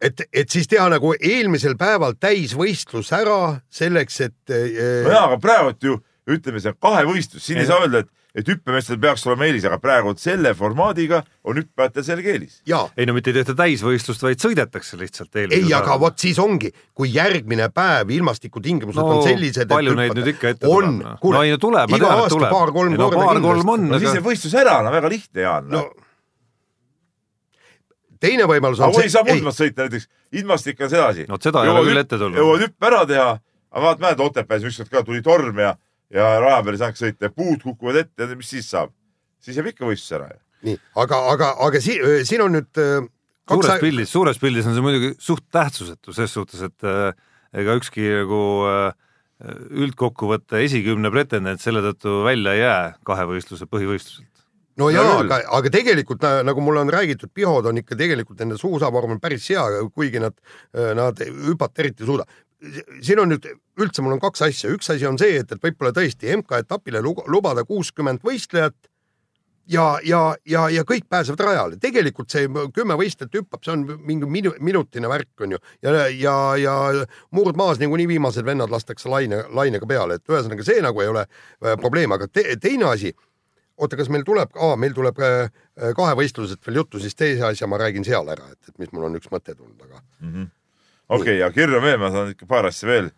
et, et siis teha nagu eelmisel päeval täisvõistlus ära selleks, et no äh, jaa, aga praegu ju ütleme, see on kahevõistlus, siin ei saa öelda, et, et hüppemeestel peaks olema eelis, aga praegu selle formaadiga on hüppajatel selge eelis. ja ei no mitte ei tehta täisvõistlust, vaid sõidetakse lihtsalt ei, aga vot siis ongi, kui järgmine päev ilmastikutingimused no on sellised, palju neid nüüd ikka ette on tuleb? kuule no ei no tuleb, ma tean, et tuleb. paar-kolm no, korda paar-kolm on, no siis aga see võistlus ära, no väga lihtne, Jaan no no.. teine võimalus on aga kui ei saa ei, murdmaad sõita näiteks, ilmastik on sedasi. Vot seda ei ole küll ette tulnud. jõuad hüppe ära teha, aga vaata, mäletad Otepääs ükskord ka tuli torm ja, ja raja peal ei saanudki sõita ja puud kukuvad ette ja mis siis saab? siis jääb ikka võistlus ära nii, aga, aga, aga si, siin on nüüd äh, suures pildis, suures pildis on see muidugi suht tähtsusetu ses suhtes, et äh, ega ükski nagu äh, üldkokkuvõtte esikümne pretendent selle tõttu välja ei jää kahevõistluse põhivõistluselt. no jaa, küll. aga, aga tegelikult na- nagu mulle on räägitud, pihod on ikka tegelikult nende suusavorm on päris hea, kuigi nad, nad hüpata eriti ei suuda. siin on nüüd üldse, mul on kaks asja, üks asi on see, et, et võib-olla tõesti MK-etapile lu- lubada kuuskümmend võistlejat ja, ja, ja, ja kõik pääsevad rajale, tegelikult see kümme võistlejat hüppab, see on mingi minu, minutine värk on ju. Ja, ja, ja murdmaas niikuinii viimased vennad lastakse laine, lainega peale, et ühesõnaga see nagu ei ole äh, probleem, aga te, teine asi oota, kas meil tuleb, meil tuleb äh, kahevõistlusest veel juttu, siis teise asja ma räägin seal ära, et, et mis mul on üks mõte tulnud, aga okei, ja kirju veel, ma saan ikka paar asja veel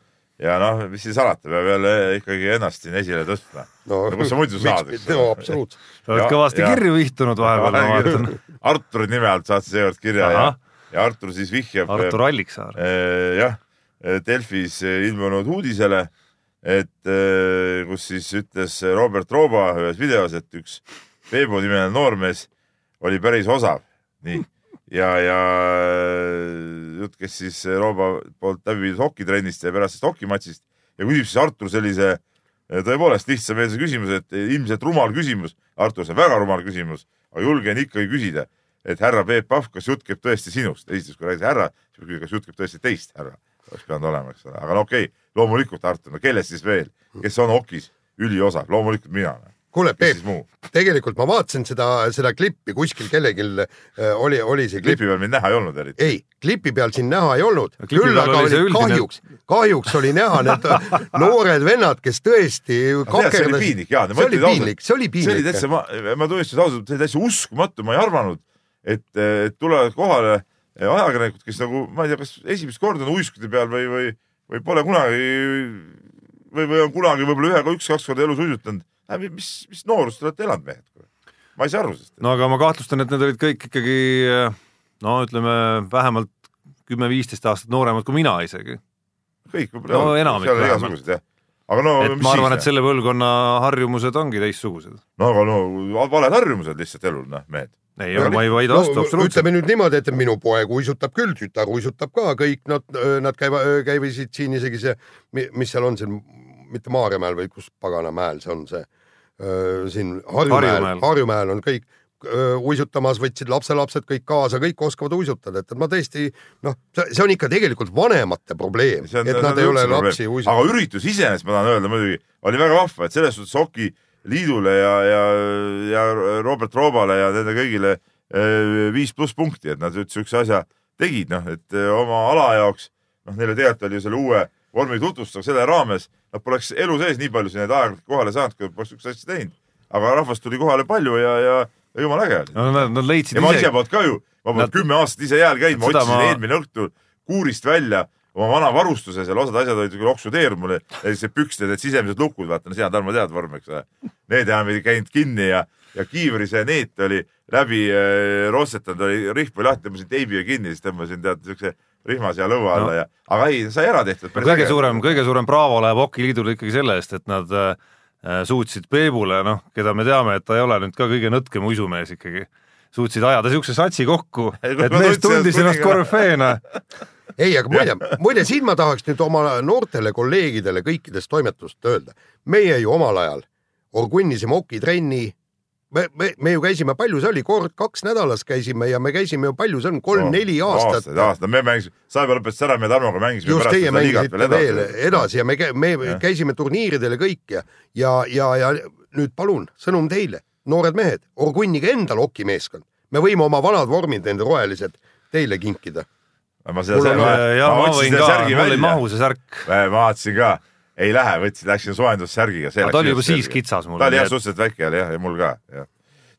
ja noh, mis siis salata, peab jälle ikkagi ennast siin esile tõstma. no kus sa muidu saad, eks no absoluutselt. sa oled Ja- kõvasti ja- kirju vihtunud vahepeal, ma vaatan. Arturi nime alt saatsid seekord kirja ja Ahah., ja Artur siis vihjab Artur Alliksaar. eh, jah, Delfis ilmunud uudisele, et eh, kus siis ütles Robert Rooba ühes videos, et üks Peebu nimeline noormees oli päris osav, nii ja, ja jutt käis siis Rooba poolt läbi viidud hokitrennist ja pärast sellest hokimatšist ja küsib siis Artur sellise eh, tõepoolest lihtsameelse küsimuse, et ilmselt rumal küsimus, Artur, see on väga rumal küsimus, aga julgen ikkagi küsida, et härra Peep Pahv, kas jutt käib tõesti sinust? esiteks, kui räägid härra, siis küsida, kas jutt käib tõesti teist härra, oleks pidanud olema, eks ole, aga no okei okay,, loomulikult Artur, no kellest siis veel, kes on hokis üliosav, loomulikult mina. kuule, Peep tegelikult ma vaatasin seda, seda klippi kuskil kellelgi äh, oli, oli see klipp, klipi peal mind näha ei olnud eriti. ei, klipi peal sind näha ei olnud, klipi küll aga oli oli kahjuks, kahjuks oli näha need noored vennad, kes tõesti see oli piinlik, Jaan. see oli piinlik, see oli see oli piinlik. täitsa, ma, ma tunnistan ausalt, see oli täitsa uskumatu, ma ei arvanud, et, et tulevad kohale ajakirjanikud, kes nagu, ma ei tea, kas esimest korda on uiskude peal või, või, või pole kunagi või, või on kunagi võib-olla ühe, üks-kaks korda elus uisutanud. mis, mis noorust te olete elanud, mehed? ma ei saa aru sellest. no aga ma kahtlustan, et need olid kõik ikkagi no ütleme vähemalt kümme-viisteist aastat nooremad kui mina isegi. kõik võib-olla. No enamik vähemalt. aga no et ma arvan, et selle põlvkonna harjumused ongi teistsugused. no aga no valed harjumused lihtsalt elul, noh, mehed. ei, aga ma ei vaidle vastu no, absoluutselt. ütleme nüüd niimoodi, et minu poeg uisutab küll, tütar uisutab ka, kõik nad, nad käivad, käivisid siin isegi see, mis seal on siin, mitte Maarjamäel või kus pagana mäel see on see, siin Harjumäel Harjumäel., on kõik öö, uisutamas, võtsid lapselapsed kõik kaasa, kõik oskavad uisutada, et, ma tõesti noh, see on ikka tegelikult vanemate probleem, See et see nad on ei ole lapsi uisutanud. aga üritus iseenesest, ma tahan öelda muidugi, oli väga vahva, et selles suhtes Oki liidule ja, ja, ja Robert Roobale ja nende kõigile viis pluss punkti, et nad üldse siukse asja tegid, noh, et oma ala jaoks, noh, neile tegelikult oli selle uue vormi tutvustada selle raames, nad poleks elu sees nii palju neid aeg-ajalt kohale saanud, kui poleks siukest asja teinud. aga rahvast tuli kohale palju ja, ja, ja jumala äge oli. no nad, nad leidsid ja ma ise polnud ka ju, ma polnud Nad- kümme aastat ise jääl käinud, ma otsisin ma- eelmine õhtul kuurist välja oma vana varustuse seal, osad asjad olid küll oksudeerunud mulle, see pükste, need sisemised lukud, vaata, no sina, Tarmo, tead vormi, eks ole. Need enam ei käinud kinni ja, ja kiivri see neet oli läbi äh, rossetanud, oli rihm oli lahti, tõmbasin teibiga kinni, siis tõmbasin tead siukse rihma siia lõua alla No. ja, aga ei, sai ära tehtud. kõige suurem, kõige suurem braavo läheb hokiliidule ikkagi selle eest, et nad äh, suutsid Peebule, noh, keda me teame, et ta ei ole nüüd ka kõige nõtkem uisumees ikkagi, suutsid ajada siukse satsi kokku, et mees tundis ennast korüfeena. ei, aga muide, muide siin ma tahaks nüüd oma noortele kolleegidele kõikidest toimetust öelda. meie ju omal ajal orgunnisime okitrenni me, me, me ju käisime, palju see oli, kord kaks nädalas käisime ja me käisime ju palju, see on kolm-neli aastat aastaid, aastaid, me mängisime, Saivo lõpetas ära, me Tarmoga mängisime just teie mängisite veel edasi. edasi ja me, me Jah. käisime turniiridel ja kõik ja, ja, ja, ja nüüd palun sõnum teile, noored mehed, Orgunniga endal hokimeeskond, me võime oma vanad vormid, nende rohelised teile kinkida. ma seda ma, ja ma ma otsin võin selle ka, särgi mul ei mahu see särk. ma vaatasin ka, ei lähe, võtsin, läksin soojendussärgiga. ta oli juba siis kitsas mul. ta oli jah suhteliselt väike oli jah, ja mul ka, jah.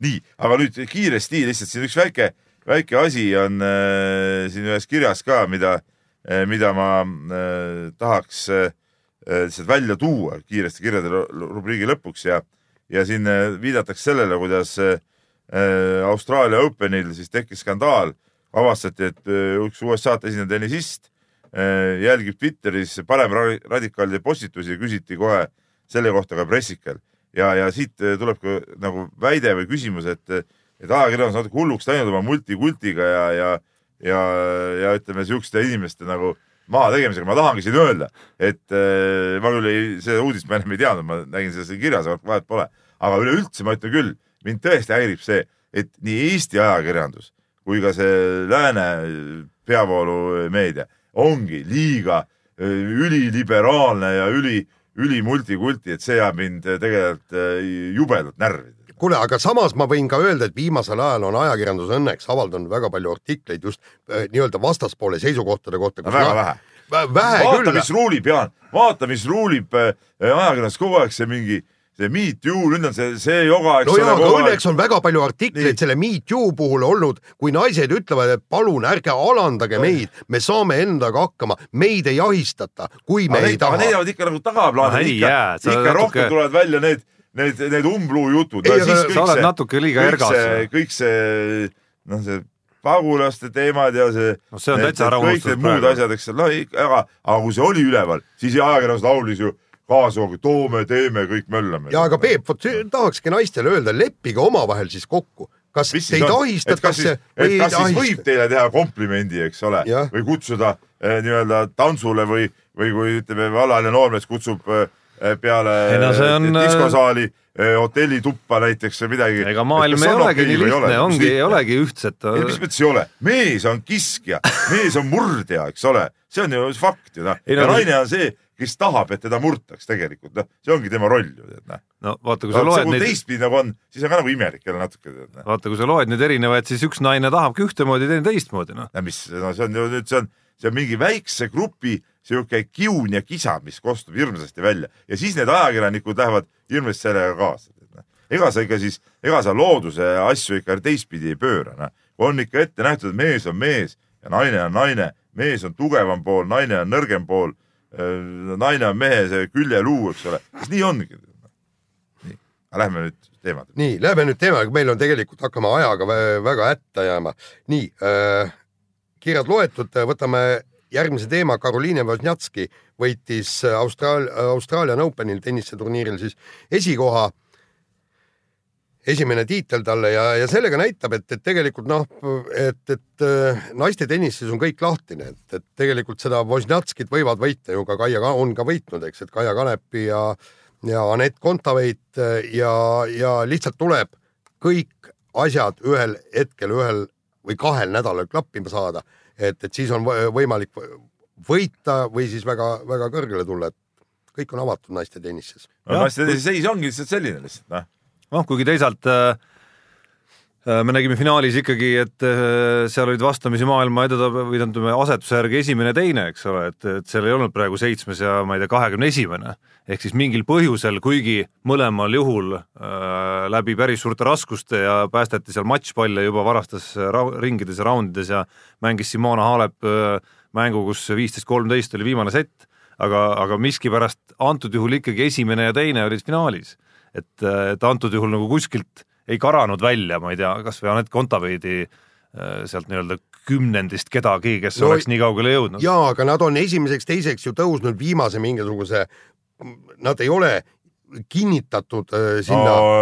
nii, aga nüüd kiiresti lihtsalt siin üks väike, väike asi on äh, siin ühes kirjas ka, mida äh,, mida ma äh, tahaks äh, lihtsalt välja tuua kiiresti kirjade ru- rubriigi lõpuks ja, ja siin äh, viidatakse sellele, kuidas äh, Austraalia Openil siis tekkis skandaal, avastati, et äh, üks USA-t esinev tennisist jälgib Twitteris paremradikaalide postitusi küsiti kohe selle kohta ka pressikel ja, ja siit äh, tuleb ka nagu väide või küsimus, et, et ajakirjandus natuke hulluks läinud oma multikultiga ja, ja, ja, ja ütleme siukeste inimeste nagu mahategemisega, ma tahangi siin öelda, et äh, ma küll ei, seda uudist ma ennem ei teadnud, ma nägin seda siin kirjas, vahet pole, aga üleüldse ma ütlen küll, mind tõesti häirib see, et nii Eesti ajakirjandus kui ka see lääne peavoolumeedia ongi liiga äh, üliliberaalne ja üli, ülimultikulti, et see ajab mind äh, tegelikult äh, jubedalt närvi. kuule, aga samas ma võin ka öelda, et viimasel ajal on ajakirjandus õnneks avaldanud väga palju artikleid just nii-öelda vastaspoole seisukohtade kohta. väga vähe. vähe vaata, küll mis. ruulib, Jaan, vaata, mis ruulib ajakirjanduses kogu aeg see mingi, see Me Too, nüüd on see, see joga, eks no aeg- õnneks on väga palju artikleid Nii. selle Me Too puhul olnud, kui naised ütlevad, et palun ärge alandage meid, me saame endaga hakkama, meid ei ahistata, kui me aga ei aga taha need. jäävad ikka nagu tagaplaanile No ikka ikka natuke- rohkem tulevad välja need, need, need umbluujutud. Sa oled natuke liiga ergas. kõik see, noh, see pagulaste teemad ja see. No see on täitsa ära kõik unustatud need muud asjad, eks, no ikka, aga, aga kui see oli üleval, siis ajakirjandus laulis ju kaasa, toome, teeme, kõik möllame. ja aga Peep, vot tahakski naistele öelda, leppige omavahel siis kokku, kas mis teid ahistatakse või ei siis võib ahistata. teile teha komplimendi, eks ole? Või kutsuda eh, nii-öelda tantsule või, või kui ütleme, vallaline noormees kutsub eh, peale Ei no see on, eh, diskosaali eh, hotellituppa näiteks või midagi. ega maailm ei olegi nii lihtne, ongi, ei olegi ühtset. ei, mis mõttes ei ole, mees on kiskja, mees on murdja, eks ole, see on ju fakt ju noh, ja naine on see, kes tahab, et teda murtaks tegelikult, noh, see ongi tema roll ju, tead noh. no vaata, kui sa loed neid, teistpidi nagu on, siis on ka nagu imelik jälle natuke, noh. vaata, kui sa loed neid erinevaid, siis üks naine tahabki ühtemoodi, teine teistmoodi, noh. no mis, no see on ju nüüd, see on, see on mingi väikse grupi sihuke kiun ja kisa, mis kostub hirmsasti välja ja siis need ajakirjanikud lähevad hirmsasti sellega kaasa. ega sa ikka siis, ega sa looduse asju ikka teistpidi ei pööra, noh. on ikka ette nähtud, et mees on mees ja naine on naine, mees on tugevam pool, naine on nõrgem pool. Naine on mehe see küljeluu, eks ole, kas nii ongi? nii, aga lähme nüüd teemade. nii, lähme nüüd teemaga, meil on tegelikult, hakkame ajaga vä- väga hätta jääma. nii äh,, kirjad loetud, võtame järgmise teema, Karoliine Wozniacki võitis Austraal-, Australian Openil tenniseturniiril siis esikoha esimene tiitel talle ja, ja sellega näitab, et, et tegelikult noh, et, et äh, naiste tennises on kõik lahtine, et, et tegelikult seda Wozniackit võivad võita ju ka Kaia, on ka võitnud, eks, et Kaia Kanepi ja ja Anett Kontaveit ja, ja lihtsalt tuleb kõik asjad ühel hetkel ühel või kahel nädalal klappima saada, et, et siis on võ- võimalik võita või siis väga-väga kõrgele tulla, et kõik on avatud naiste tennises. no naiste seis ongi lihtsalt selline lihtsalt, noh noh, kuigi teisalt äh, äh, me nägime finaalis ikkagi, et äh, seal olid vastamisi maailma edetabe- või tähendab asetuse järgi esimene ja teine, eks ole, et, et seal ei olnud praegu seitsmes ja ma ei tea, kahekümne esimene. ehk siis mingil põhjusel, kuigi mõlemal juhul äh, läbi päris suurte raskuste ja päästeti seal matšpalle juba varastes ra ringides ja raundides ja mängis Simona Halep äh, mängu, kus viisteist, kolmteist oli viimane sett, aga, aga miskipärast antud juhul ikkagi esimene ja teine olid finaalis et, et antud juhul nagu kuskilt ei karanud välja, ma ei tea, kasvõi Anett Kontaveidi äh, sealt nii-öelda kümnendist kedagi, kes No no, oleks nii kaugele jõudnud. jaa, aga nad on esimeseks-teiseks ju tõusnud viimase mingisuguse, nad ei ole kinnitatud äh, sinna no,.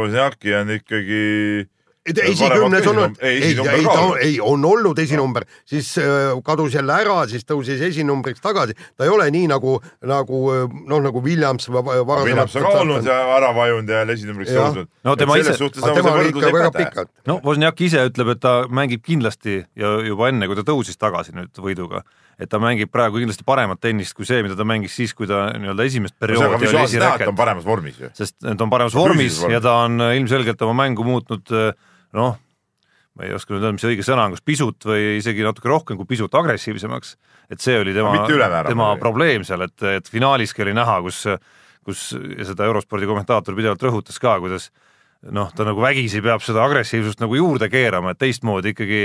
Wozniacki on ikkagi esikümnes on olnud, ei, ei, ei ei on olnud esinumber, siis äh, kadus jälle ära, siis tõusis esinumbriks tagasi, ta ei ole nii nagu, nagu äh, noh, nagu Williams või va- Williams on ka olnud ja ära vajunud ja esinumbriks Jah. tõusnud. No tema ise- no Wozniak ise ütleb, et ta mängib kindlasti ja juba enne, kui ta tõusis tagasi nüüd võiduga, et ta mängib praegu kindlasti paremat tennist kui see, mida ta mängis siis, kui ta nii-öelda esimest perioodi oli visuaalselt näha, et ta on paremas vormis ju. sest ta on paremas vormis ja ta on äh, ilmselgelt oma mängu muutnud noh, ma ei oska nüüd öelda, mis õige sõna on, kas pisut või isegi natuke rohkem kui pisut agressiivsemaks. et see oli tema tema muidugi. probleem seal, et, et finaaliski oli näha, kus, kus seda eurospordi kommentaator pidevalt rõhutas ka, kuidas noh, ta nagu vägisi peab seda agressiivsust nagu juurde keerama, et teistmoodi ikkagi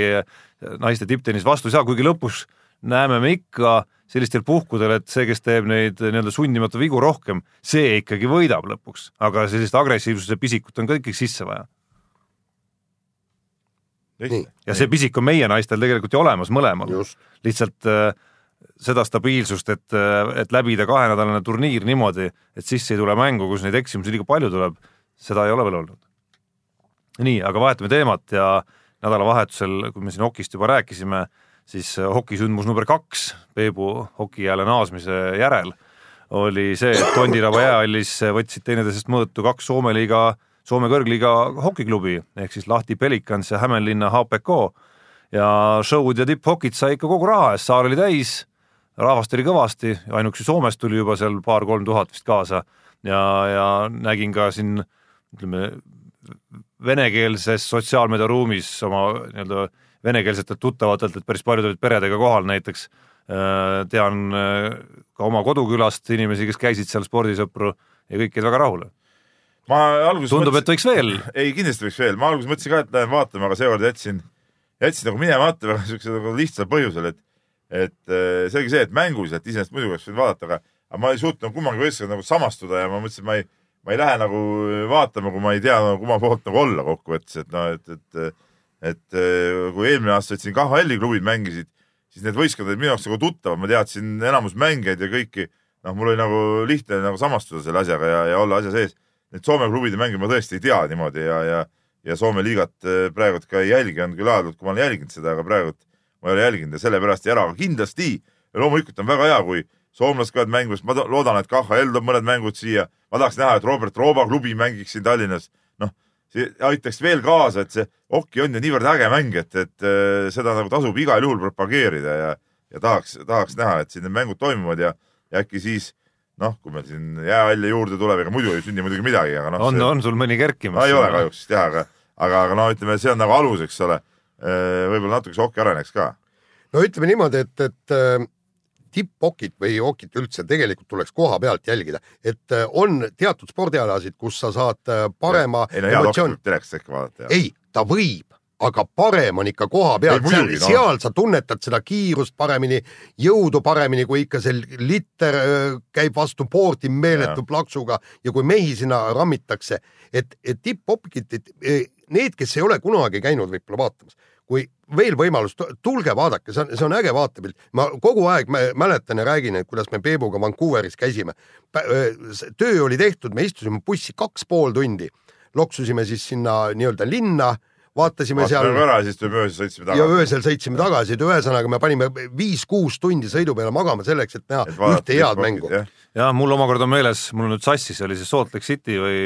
naiste tipptennis vastu ei saa, kuigi lõpus näeme me ikka sellistel puhkudel, et see, kes teeb neid nii-öelda sundimatu vigu rohkem, see ikkagi võidab lõpuks, aga sellist agressiivsuse pisikut on ka ikkagi sisse vaja. Nii. ja see pisik on meie naistel tegelikult ju olemas mõlemal, lihtsalt äh, seda stabiilsust, et, et läbida kahenädalane turniir niimoodi, et sisse ei tule mängu, kus neid eksimusi liiga palju tuleb, seda ei ole veel olnud. nii, aga vahetame teemat ja nädalavahetusel, kui me siin hokist juba rääkisime, siis äh, hokisündmus number kaks Peebu hokijääle naasmise järel oli see, et Tondiraba jäähallis võtsid teineteisest mõõtu kaks Soome liiga, Soome kõrgliiga hokiklubi ehk siis Lahti Pelikans ja Hämeenlinna HPK ja show'd ja tipphokid sai ikka kogu raha eest, saal oli täis, rahvast oli kõvasti, ainuüksi Soomest tuli juba seal paar-kolm tuhat vist kaasa ja, ja nägin ka siin ütleme, venekeelses sotsiaalmeediaruumis oma nii-öelda venekeelsetelt tuttavatelt, et päris paljud olid peredega kohal näiteks. tean äh, ka oma kodukülast inimesi, kes käisid seal spordisõpru ja kõik jäid väga rahule. Ma alguses tundub, et võiks veel. Ei, kindlasti võiks veel, ma alguses mõtlesin ka, et lähen vaatama, aga seekord jätsin, jätsin nagu minemata väga siukse nagu lihtsal põhjusel, et, et eh, selge see, et mänguliselt iseenesest muidugi oleks võinud vaadata, aga, aga ma ei suutnud nagu kummagi võistkonnaga nagu samastuda ja ma mõtlesin, ma ei, ma ei lähe nagu vaatama, kui ma ei tea nagu, kumma poolt nagu olla kokkuvõttes, et noh, et, et et eh, kui eelmine aasta siin KHL-i klubid mängisid, siis need võistkonnad olid minu jaoks nagu tuttavad, ma teadsin enamus mängijaid ja kõiki, noh, mul oli nagu lihtne nagu samastuda selle asjaga ja, ja olla asja sees need Soome klubide mänge ma tõesti ei tea niimoodi ja, ja, ja Soome liigat eh, praegult ka ei jälgi, on küll aeg-ajalt, kui ma olen jälginud seda, aga praegult ma ei ole jälginud ja sellepärast ei ära, aga kindlasti loomulikult on väga hea, kui soomlased käivad mängimas, ma loodan, et KHL toob mõned mängud siia, ma tahaks näha, et Robert Rooba klubi mängiks siin Tallinnas, noh, see aitaks veel kaasa, et see hoki on ju niivõrd äge mäng, et, et eh, seda nagu tasub igal juhul propageerida ja, ja tahaks, tahaks näha, et siin need mängud toimuvad ja, ja äkki siis noh, kui meil siin jäähalle juurde tuleb, ega muidu ei sünni muidugi midagi, aga noh. on, on sul mõni kerkimas? no ei ole kahjuks jah, aga, aga, aga no ütleme, see on nagu alus, eks ole. võib-olla natuke see hoki areneks ka. no ütleme niimoodi, et, et äh, tipphokit või hokit üldse tegelikult tuleks koha pealt jälgida, et äh, on teatud spordialasid, kus sa saad äh, parema ei no emotsiooni, võib telekast ikka vaadata. ei, ta võib, aga parem on ikka koha muidugi, seal, noh. seal sa tunnetad seda kiirust paremini, jõudu paremini, kui ikka see litter öö, käib vastu poorti meeletu Jaa. plaksuga ja kui mehi sinna rammitakse, et, et tipphokit, et eh, need, kes ei ole kunagi käinud võib-olla vaatamas, kui veel võimalus, tulge vaadake, see on, see on äge vaatepilt. ma kogu aeg mä- mäletan ja räägin, et kuidas me Peebuga Vancouveris käisime. töö oli tehtud, me istusime bussi kaks pool tundi, loksusime siis sinna nii-öelda linna, vaatasime seal vaatame ära ja siis tulime öösel sõitsime ja tagasi. öösel sõitsime tagasi, et ühesõnaga me panime viis-kuus tundi sõidu peale magama selleks, et näha ühte head mängu. ja mul omakorda on meeles, mul on nüüd sassis, oli see Salt Lake City või,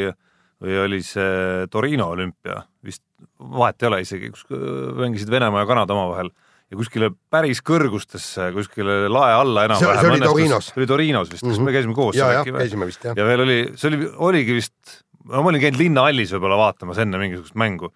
või oli see Torino olümpia, vist vahet ei ole isegi, kus äh, mängisid Venemaa ja Kanada omavahel ja kuskile päris kõrgustesse, kuskile lae alla See- see enam-vähem oli Torinos. see oli Torinos vist, kas Mhm. me käisime koos ja, seal jah, käisime vist jah. ja veel oli, see oli, oligi vist, no ma olin käinud linnahallis võib-olla vaatamas enne mingisugust mängu.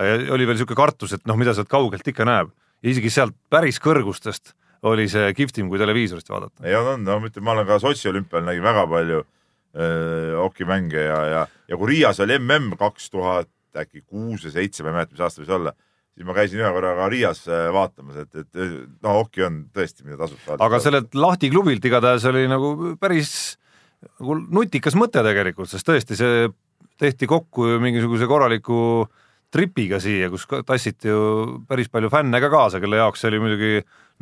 Oli veel niisugune kartus, et noh, mida sealt kaugelt ikka näeb ja isegi sealt päris kõrgustest oli see kihvtim kui televiisorist vaadata. ei on, no ma ütlen, ma olen ka Sotši olümpial nägin väga palju äh, hokimänge ja, ja, ja kui Riias oli mm kaks tuhat äkki kuus või seitse, ma ei mäleta, mis aasta võis olla, siis ma käisin ühe korra ka Riias äh, vaatamas, et, et no hoki on tõesti, mida tasub vaadata. aga sellelt Lahti klubilt igatahes oli nagu päris nagu nutikas mõte tegelikult, sest tõesti see tehti kokku ju mingisuguse korraliku tripiga siia, kus tassiti ju päris palju fänne ka kaasa, kelle jaoks see oli muidugi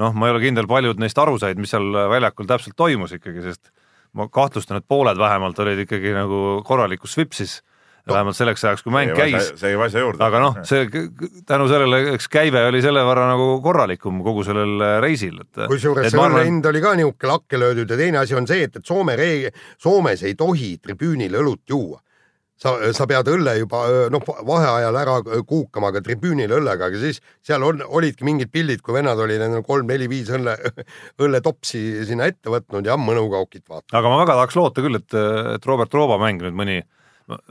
noh, ma ei ole kindel, paljud neist aru said, mis seal väljakul täpselt toimus ikkagi, sest ma kahtlustan, et pooled vähemalt olid ikkagi nagu korralikus svipsis vähemalt selleks ajaks, kui mäng käis. see käib asja juurde. aga noh, see tänu sellele, eks käive oli selle võrra nagu korralikum kogu sellel äh, reisil, et. kusjuures see õlle hind oli ka niisugune lakke löödud ja teine asi on see, et, et Soome ree-, Soomes ei tohi tribüünil õlut juua. sa, sa pead õlle juba noh, vaheajal ära kuukama ka tribüünil õllega, aga siis seal on, olidki mingid pildid, kui vennad olid endale kolm-neli-viis õlle, õlletopsi sinna ette võtnud ja mõnuga okit vaatama. aga ma väga tahaks loota küll, et, et Robert Rooba mäng nüüd mõni,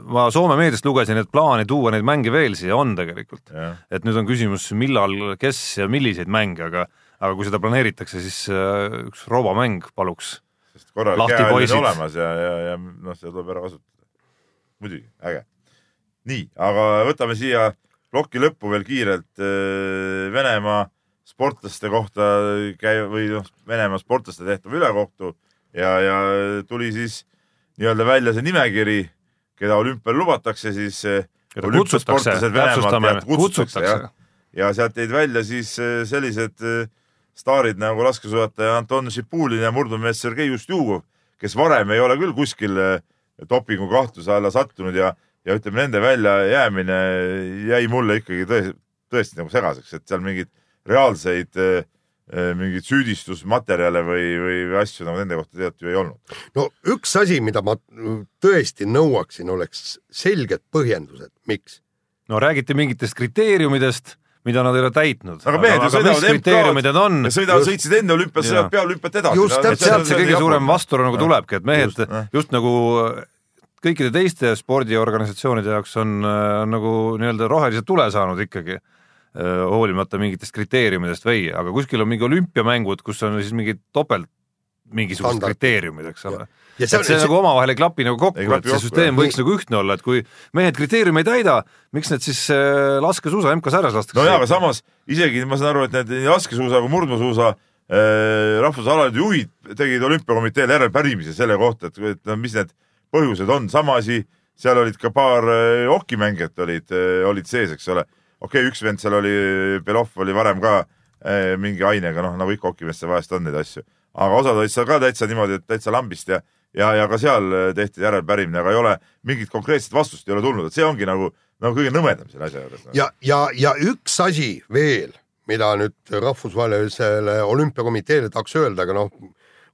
ma Soome meediast lugesin, et plaani tuua neid mänge veel siia on tegelikult. Et nüüd on küsimus, millal, kes ja milliseid mänge, aga, aga kui seda planeeritakse, siis äh, üks Rooba mäng paluks. sest korralik Lahti hea on olemas ja, ja, ja noh, seda tuleb ära kasutada. muidugi, äge. nii, aga võtame siia ploki lõppu veel kiirelt äh, Venemaa sportlaste kohta käi- või noh, Venemaa sportlaste tehtav ülekohtu ja, ja tuli siis nii-öelda välja see nimekiri, keda olümpial lubatakse, siis äh, olümpiasportlased Venemaalt jah,, kutsutakse, kutsutakse. ja sealt jäid välja siis äh, sellised staarid nagu laskesuusataja Anton Šipulin ja murdumees Sergei Ustjugov, kes varem ei ole küll kuskil äh, dopingu kahtluse alla sattunud ja, ja ütleme, nende väljajäämine jäi mulle ikkagi tõesti, tõesti nagu segaseks, et seal mingeid reaalseid äh, mingeid süüdistusmaterjale või, või asju nagu nende kohta tegelikult ju ei olnud. no üks asi, mida ma tõesti nõuaksin, oleks selged põhjendused, miks. no räägiti mingitest kriteeriumidest, mida nad ei ole täitnud. aga mehed ju sõidavad on. Ja? sõidavad, sõitsid enne olümpiat, sõidavad peale olümpiat edasi. Just täpselt, sealt see kõige suurem vastuolu nagu tulebki, et mehed Just, nagu kõikide teiste spordiorganisatsioonide jaoks on, on nagu nii-öelda rohelise tule saanud ikkagi, hoolimata mingitest kriteeriumidest või, aga kuskil on mingi olümpiamängud, kus on siis mingid topelt mingisugused Standard. kriteeriumid, eks ole. ja et see nagu omavahel ei klapi nagu kokku, et see süsteem jah. võiks nagu ühtne olla, et kui mehed kriteeriume ei täida, miks need siis äh, laskesuusa MK-sarjas lastakse? no jaa, aga samas isegi ma saan aru, et need nii laskesuusa kui murdmaasuusa äh, rahvuse alaliidu juhid tegid olümpiakomiteele järelepärimise selle kohta, et, et no mis need põhjused on, sama asi, seal olid ka paar äh, hokimängijat olid, olid sees, eks ole. okei okay,, üks vend seal oli, Belov oli varem ka äh, mingi ainega, noh nagu ikka hokimeestel vahest on neid asju, aga osad olid seal ka täitsa niimoodi, et täitsa lambist ja ja, ja ka seal äh, tehti järelepärimine, aga ei ole mingit konkreetset vastust ei ole tulnud, et see ongi nagu, nagu kõige nõmedam selle asja juures. ja, ja, ja üks asi veel, mida nüüd rahvusvahelisele olümpiakomiteele tahaks öelda, aga noh,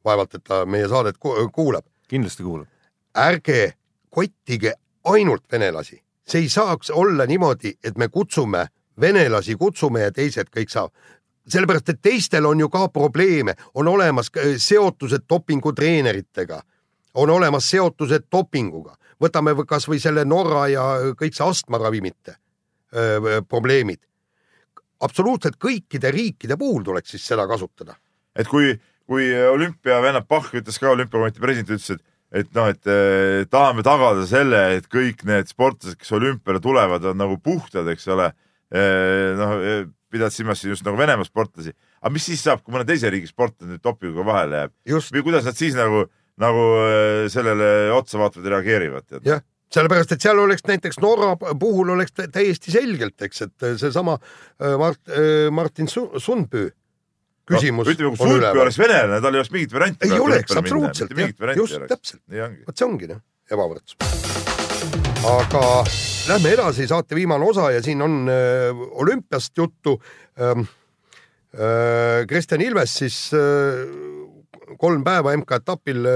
vaevalt, et ta meie saadet ku- kuulab, kindlasti kuulab. ärge kottige ainult venelasi, see ei saaks olla niimoodi, et me kutsume venelasi, kutsume ja teised kõik saavad. sellepärast, et teistel on ju ka probleeme, on olemas äh, seotused dopingutreeneritega, on olemas seotused dopinguga, võtame või kasvõi selle Norra ja kõik see astmaravimite öö, probleemid. absoluutselt kõikide riikide puhul tuleks siis seda kasutada. et kui, kui olümpiavennad Pahh ütles ka, olümpiakomitee president ütles, et, et noh, et eh, tahame tagada selle, et kõik need sportlased, kes olümpiale tulevad, on nagu puhtad, eks ole. noh, pidades silmas siin just nagu Venemaa sportlasi, aga mis siis saab, kui mõne teise riigi sportlane nüüd dopinguga vahele jääb? Või kuidas nad siis nagu, nagu eh, sellele otsa vaatavad ja reageerivad, jah, sellepärast et seal oleks näiteks Norra puhul oleks tä- täiesti selgelt, eks, et seesama äh, Mart, Martin Su- Sundby küsimus ütleme, kui Sulpi oleks venelane, tal ei oleks mingit varianti. ei oleks absoluutselt, just täpselt, vot see ongi noh, ebavõrdsus. Aga lähme edasi, saate viimane osa ja siin on äh, olümpiast juttu ähm,. Äh, Kristjan Ilves siis äh, kolm päeva MK-etapil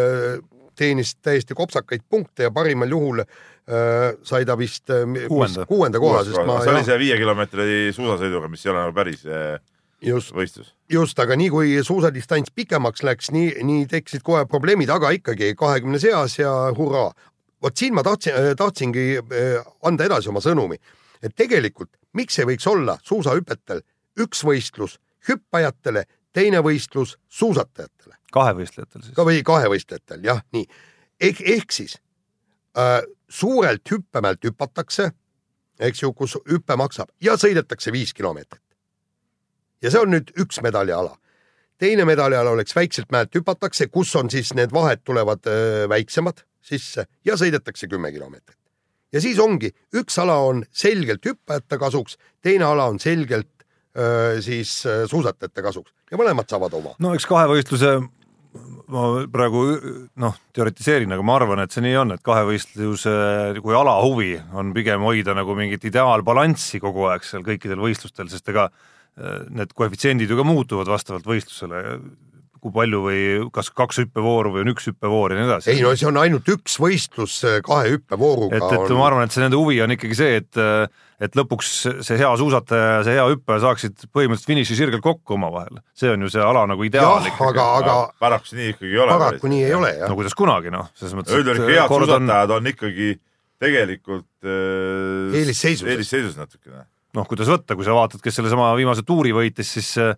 teenis täiesti kopsakaid punkte ja parimal juhul äh, sai ta vist Kuuenda. kuuenda koha, sest ma see oli see viie kilomeetri suusasõiduga, mis ei ole nagu päris just võistlus. just, aga nii kui suusadistants pikemaks läks, nii, nii tekkisid kohe probleemid, aga ikkagi kahekümne seas ja hurraa. Vot siin ma tahtsin, tahtsingi eh, anda edasi oma sõnumi, et tegelikult miks ei võiks olla suusahüpetel üks võistlus hüppajatele, teine võistlus suusatajatele kahevõistlejatel siis ka. või kahevõistlejatel, jah, nii. ehk, ehk siis äh, suurelt hüppemäelt hüpatakse, eks ju, kus hüpe maksab ja sõidetakse viis kilomeetrit. ja see on nüüd üks medaliala. teine medaliala oleks väikselt mäelt hüpatakse, kus on siis need vahed tulevad öö, väiksemad sisse ja sõidetakse kümme kilomeetrit. ja siis ongi, üks ala on selgelt hüppajate kasuks, teine ala on selgelt öö, siis suusatajate kasuks ja mõlemad saavad oma. no eks kahevõistluse ma praegu noh, teoritiseerin, aga ma arvan, et see nii on, et kahevõistluse kui alahuvi on pigem hoida nagu mingit ideaalbalanssi kogu aeg seal kõikidel võistlustel, sest ega äh, need koefitsiendid ju ka muutuvad vastavalt võistlusele kui palju või kas kaks hüppevooru või on üks hüppevoor ja nii edasi. ei no see on ainult üks võistlus kahe hüppevooruga. et, et on... ma arvan, et see nende huvi on ikkagi see, et et lõpuks see hea suusataja ja see hea hüppaja saaksid põhimõtteliselt finišisirgel kokku omavahel. see on ju see ala nagu ideaal jah, aga, aga paraku see nii ikkagi ei ole. paraku nii ei ole jah. no kuidas kunagi noh, selles mõttes. üldjuhul ikka head suusatajad on ikkagi tegelikult äh, eelisseisus, eelisseisus natukene. noh, kuidas võtta, kui sa vaatad, kes sellesama viimase tuuri võitis, siis äh,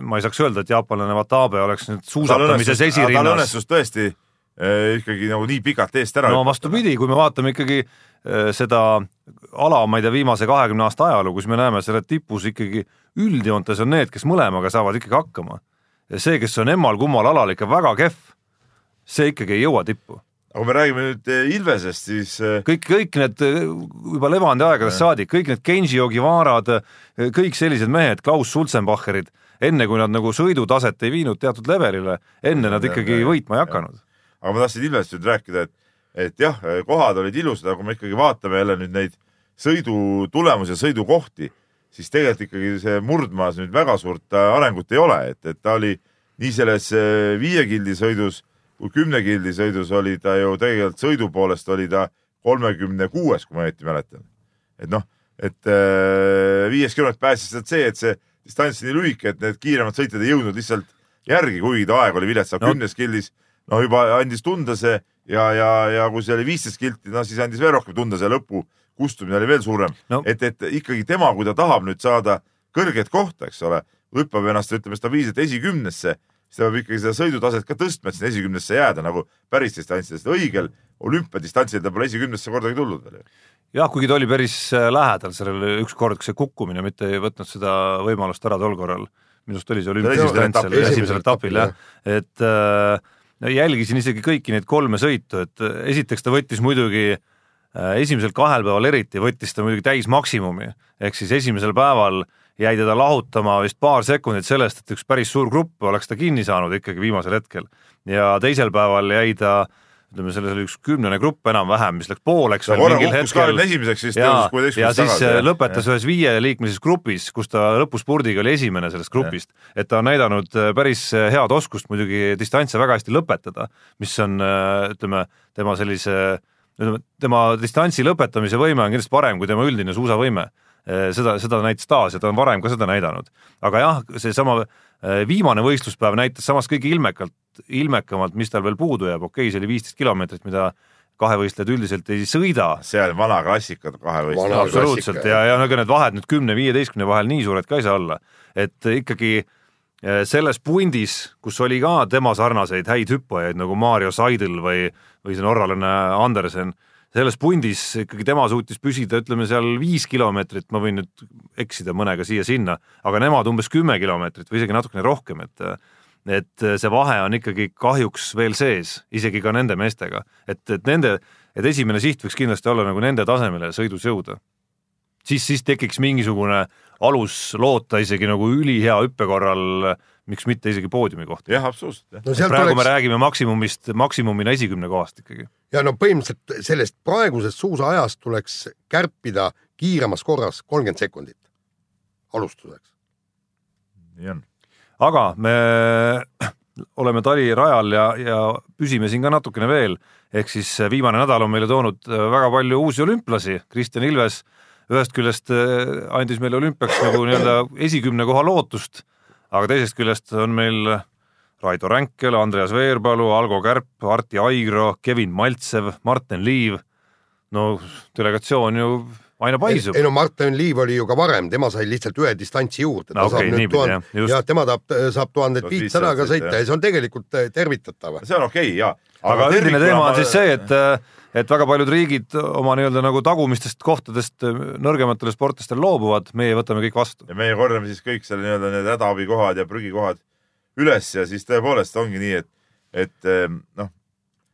ma ei saaks öelda, et jaapanlane Watabe oleks nüüd suusatamises esirinnas. tal õnnestus tõesti äh, ikkagi nagu nii pikalt eest ära. no vastupidi, kui me vaatame ikkagi äh, seda ala, ma ei tea, viimase kahekümne aasta ajalugu, siis me näeme selle tipus ikkagi üldjoontes on need, kes mõlemaga saavad ikkagi hakkama. ja see, kes on emmal-kummal alal ikka väga kehv, see ikkagi ei jõua tippu aga kui me räägime nüüd eh, Ilvesest, siis eh, kõik, kõik need eh, juba Levandi aegadest saadik, kõik need Genji Ogivarad, kõik sellised mehed, Klaus Sulzenbacherid, enne kui nad nagu sõidutaset ei viinud teatud levelile, enne nad ikkagi ja, võitma ei hakanud. aga ma tahtsin Ilvest nüüd rääkida, et, et jah, kohad olid ilusad, aga kui me ikkagi vaatame jälle nüüd neid sõidutulemusi ja sõidukohti, siis tegelikult ikkagi see murdmaas nüüd väga suurt äh, arengut ei ole, et, et ta oli nii selles äh, viie gildi sõidus kui kümne gildi sõidus oli ta ju tegelikult sõidu poolest oli ta kolmekümne kuues, kui ma õieti mäletan. et noh, et äh, viies kilomeetrit päästis sealt see, et see distants nii lühike, et need kiiremad sõitjad ei jõudnud lihtsalt järgi, kuigi ta aeg oli vilets, aga no. kümnes gildis no juba andis tunda see ja, ja, ja kui see oli viisteist kilti, no siis andis veel rohkem tunda see lõpu kustumine oli veel suurem no.. et, et ikkagi tema, kui ta tahab nüüd saada kõrget kohta, eks ole, hüppab ennast, ütleme stabiilselt esikümnesse, siis ta peab ikkagi seda sõidutaset ka tõstma, et sinna esikümnesse jääda nagu päris distantsidest. õigel olümpiadistantsil ta pole esikümnesse kordagi tulnud veel ju jah, kuigi ta oli päris äh, lähedal sellele ükskord see kukkumine, mitte ei võtnud seda võimalust ära tol korral. minu arust oli see olümpiadistantsil esimesel etapil jah, et äh, jälgisin isegi kõiki neid kolme sõitu, et äh, esiteks ta võttis muidugi äh, esimesel kahel päeval eriti võttis ta muidugi täismaksimumi, ehk siis esimesel päeval jäi teda lahutama vist paar sekundit sellest, et üks päris suur grupp oleks ta kinni saanud ikkagi viimasel hetkel. ja teisel päeval jäi ta äh, ütleme, selles oli üks kümnene grupp enam-vähem, mis läks pooleks veel mingil hetkel. esimeseks, siis tõusis kuueteistkümnest tagasi. ja siis tagasi, lõpetas ja. ühes viieliikmelises grupis, kus ta lõpuspurdiga oli esimene sellest grupist, et ta on näidanud äh, päris äh, head oskust muidugi distantse väga hästi lõpetada, mis on äh, ütleme, tema sellise ütleme, tema distantsi lõpetamise võime on kindlasti parem kui tema üldine suusavõime. seda, seda näitas taas ja ta on varem ka seda näidanud. aga jah, seesama viimane võistluspäev näitas samas kõige ilmekalt, ilmekamalt, mis tal veel puudu jääb, okei okay,, see oli viisteist kilomeetrit, mida kahevõistlejad üldiselt ei sõida. see on vana klassika kahevõistlus. absoluutselt ja, ja ega need vahed nüüd kümne-viieteistkümne vahel nii suured ka ei saa olla, et ikkagi selles pundis, kus oli ka tema sarnaseid häid hüppajaid nagu Mario Seidel või, või see norralane Andersen, selles pundis ikkagi tema suutis püsida, ütleme seal viis kilomeetrit, ma võin nüüd eksida mõnega siia-sinna, aga nemad umbes kümme kilomeetrit või isegi natukene rohkem, et et see vahe on ikkagi kahjuks veel sees, isegi ka nende meestega, et, et nende, et esimene siht võiks kindlasti olla nagu nende tasemele sõidus jõuda. siis, siis tekiks mingisugune alus loota isegi nagu ülihea hüppe korral, miks mitte isegi poodiumi kohta. jah, absoluutselt. No praegu tuleks... me räägime maksimumist, maksimumina esikümne kohast ikkagi. ja no põhimõtteliselt sellest praegusest suusaajast tuleks kärpida kiiremas korras kolmkümmend sekundit alustuseks. nii on aga me oleme talirajal ja, ja püsime siin ka natukene veel, ehk siis viimane nädal on meile toonud väga palju uusi olümplasi, Kristjan Ilves ühest küljest eh, andis meile olümpiaks nagu nii-öelda esikümne koha lootust, aga teisest küljest on meil Raido Ränkel, Andreas Veerpalu, Algo Kärp, Arti Aigro, Kevin Maltsev, Martin Liiv. no delegatsioon ju aina paisub. ei no Martin Liiv oli ju ka varem, tema sai lihtsalt ühe distantsi juurde. no okei okay,, niipidi tuhand... jah. jah, tema tahab, saab tuhandet viitsadaga sõita ja see on tegelikult äh, tervitatav. see on okei okay, ja. aga, üldine teema on siis see, et äh, et väga paljud riigid oma nii-öelda nagu tagumistest kohtadest äh, nõrgematele sportlastele loobuvad, meie võtame kõik vastu. ja meie korjame siis kõik selle nii-öelda need hädaabikohad ja prügikohad üles ja siis tõepoolest ongi nii, et, et noh,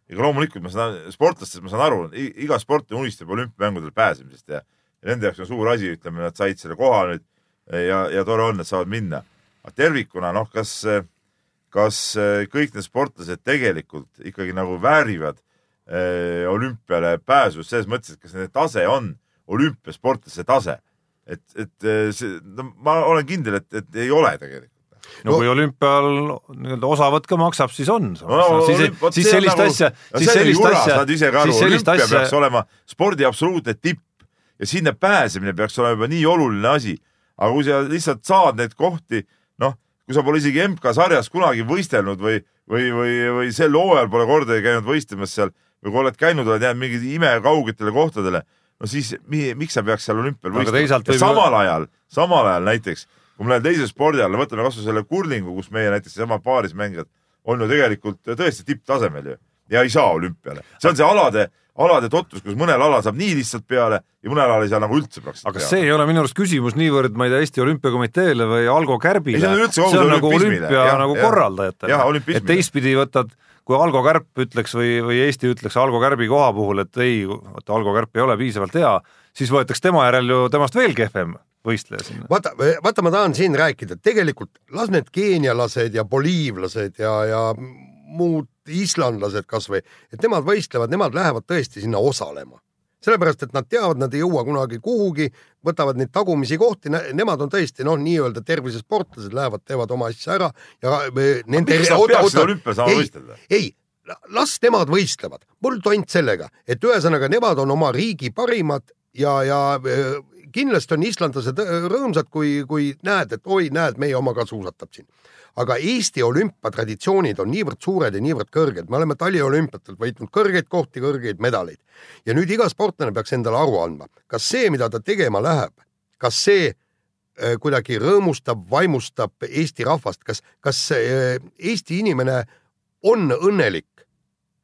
ega loomulikult ma saan, sportlastest ma saan aru, iga sportlane unistab olümpiamängudel pääsemisest ja ja nende jaoks on suur asi, ütleme, nad said selle koha nüüd ja, ja tore on, et saavad minna. aga tervikuna noh, kas, kas äh, kõik need sportlased tegelikult ikkagi nagu väärivad äh, olümpiale pääsu selles mõttes, et kas nende tase on olümpiasportlase tase. et, et see, no ma olen kindel, et, et ei ole tegelikult no, no kui olümpial nii-öelda osavõtt ka maksab, siis on. no, siis, olümp- siis sellist nagu- asja, no siis sellist jura, asja, saad ise ka aru, siis sellist asja, peaks olema spordi absoluutne tipp ja sinna pääsemine peaks olema juba nii oluline asi. aga kui sa lihtsalt saad neid kohti, noh, kui sa pole isegi MK-sarjas kunagi võistelnud või, või, või, või sel hooajal pole kordagi käinud võistlemas seal või kui oled käinud, oled jäänud mingitele imekaugetele kohtadele, no siis mi, miks sa peaks seal olümpial võistlema võib- samal ajal, samal ajal näiteks, kui me läheme teise spordi alla, võtame kasvõi selle kurlingu, kus meie näiteks seesama paarismängijad on ju tegelikult tõesti tipptasemel ju ja ei saa olümpiale. see on see alade, alade totrus, kus mõnel alal saab nii lihtsalt peale ja mõnel alal ei saa nagu üldse praktiliselt aga see ei ole minu arust küsimus niivõrd, ma ei tea, Eesti Olümpiakomiteele või Algo Kärbile. See see on nagu olümpia Jah, nagu korraldajatele. Et teistpidi võtad, kui Algo Kärp ütleks või, või Eesti ütleks Algo Kärbi koha puhul, et ei, vaata Algo Kärp ei ole piisavalt hea, siis võetaks tema järel ju temast veel kehvem võistleja sinna. vaata, vaata, ma tahan siin rääkida, et tegelikult las need keenialased ja boliivlased ja, ja muud islandlased kasvõi, et nemad võistlevad, nemad lähevad tõesti sinna osalema. sellepärast, et nad teavad, nad ei jõua kunagi kuhugi, võtavad neid tagumisi kohti, nemad on tõesti noh, nii-öelda tervisesportlased, lähevad, teevad oma asja ära ja nende ei, ei, las nemad võistlevad, mul tont sellega, et ühesõnaga nemad on oma riigi parimad ja, ja eh, kindlasti on islandlased äh, rõõmsad, kui, kui näed, et oi, näed, meie oma ka suusatab siin. Aga Eesti olümpiatraditsioonid on niivõrd suured ja niivõrd kõrged, me oleme taliolümpiatelt võitnud kõrgeid kohti, kõrgeid medaleid. Ja nüüd iga sportlane peaks endale aru andma, kas see, mida ta tegema läheb, kas see äh, kuidagi rõõmustab, vaimustab Eesti rahvast, kas, kas äh, Eesti inimene on õnnelik,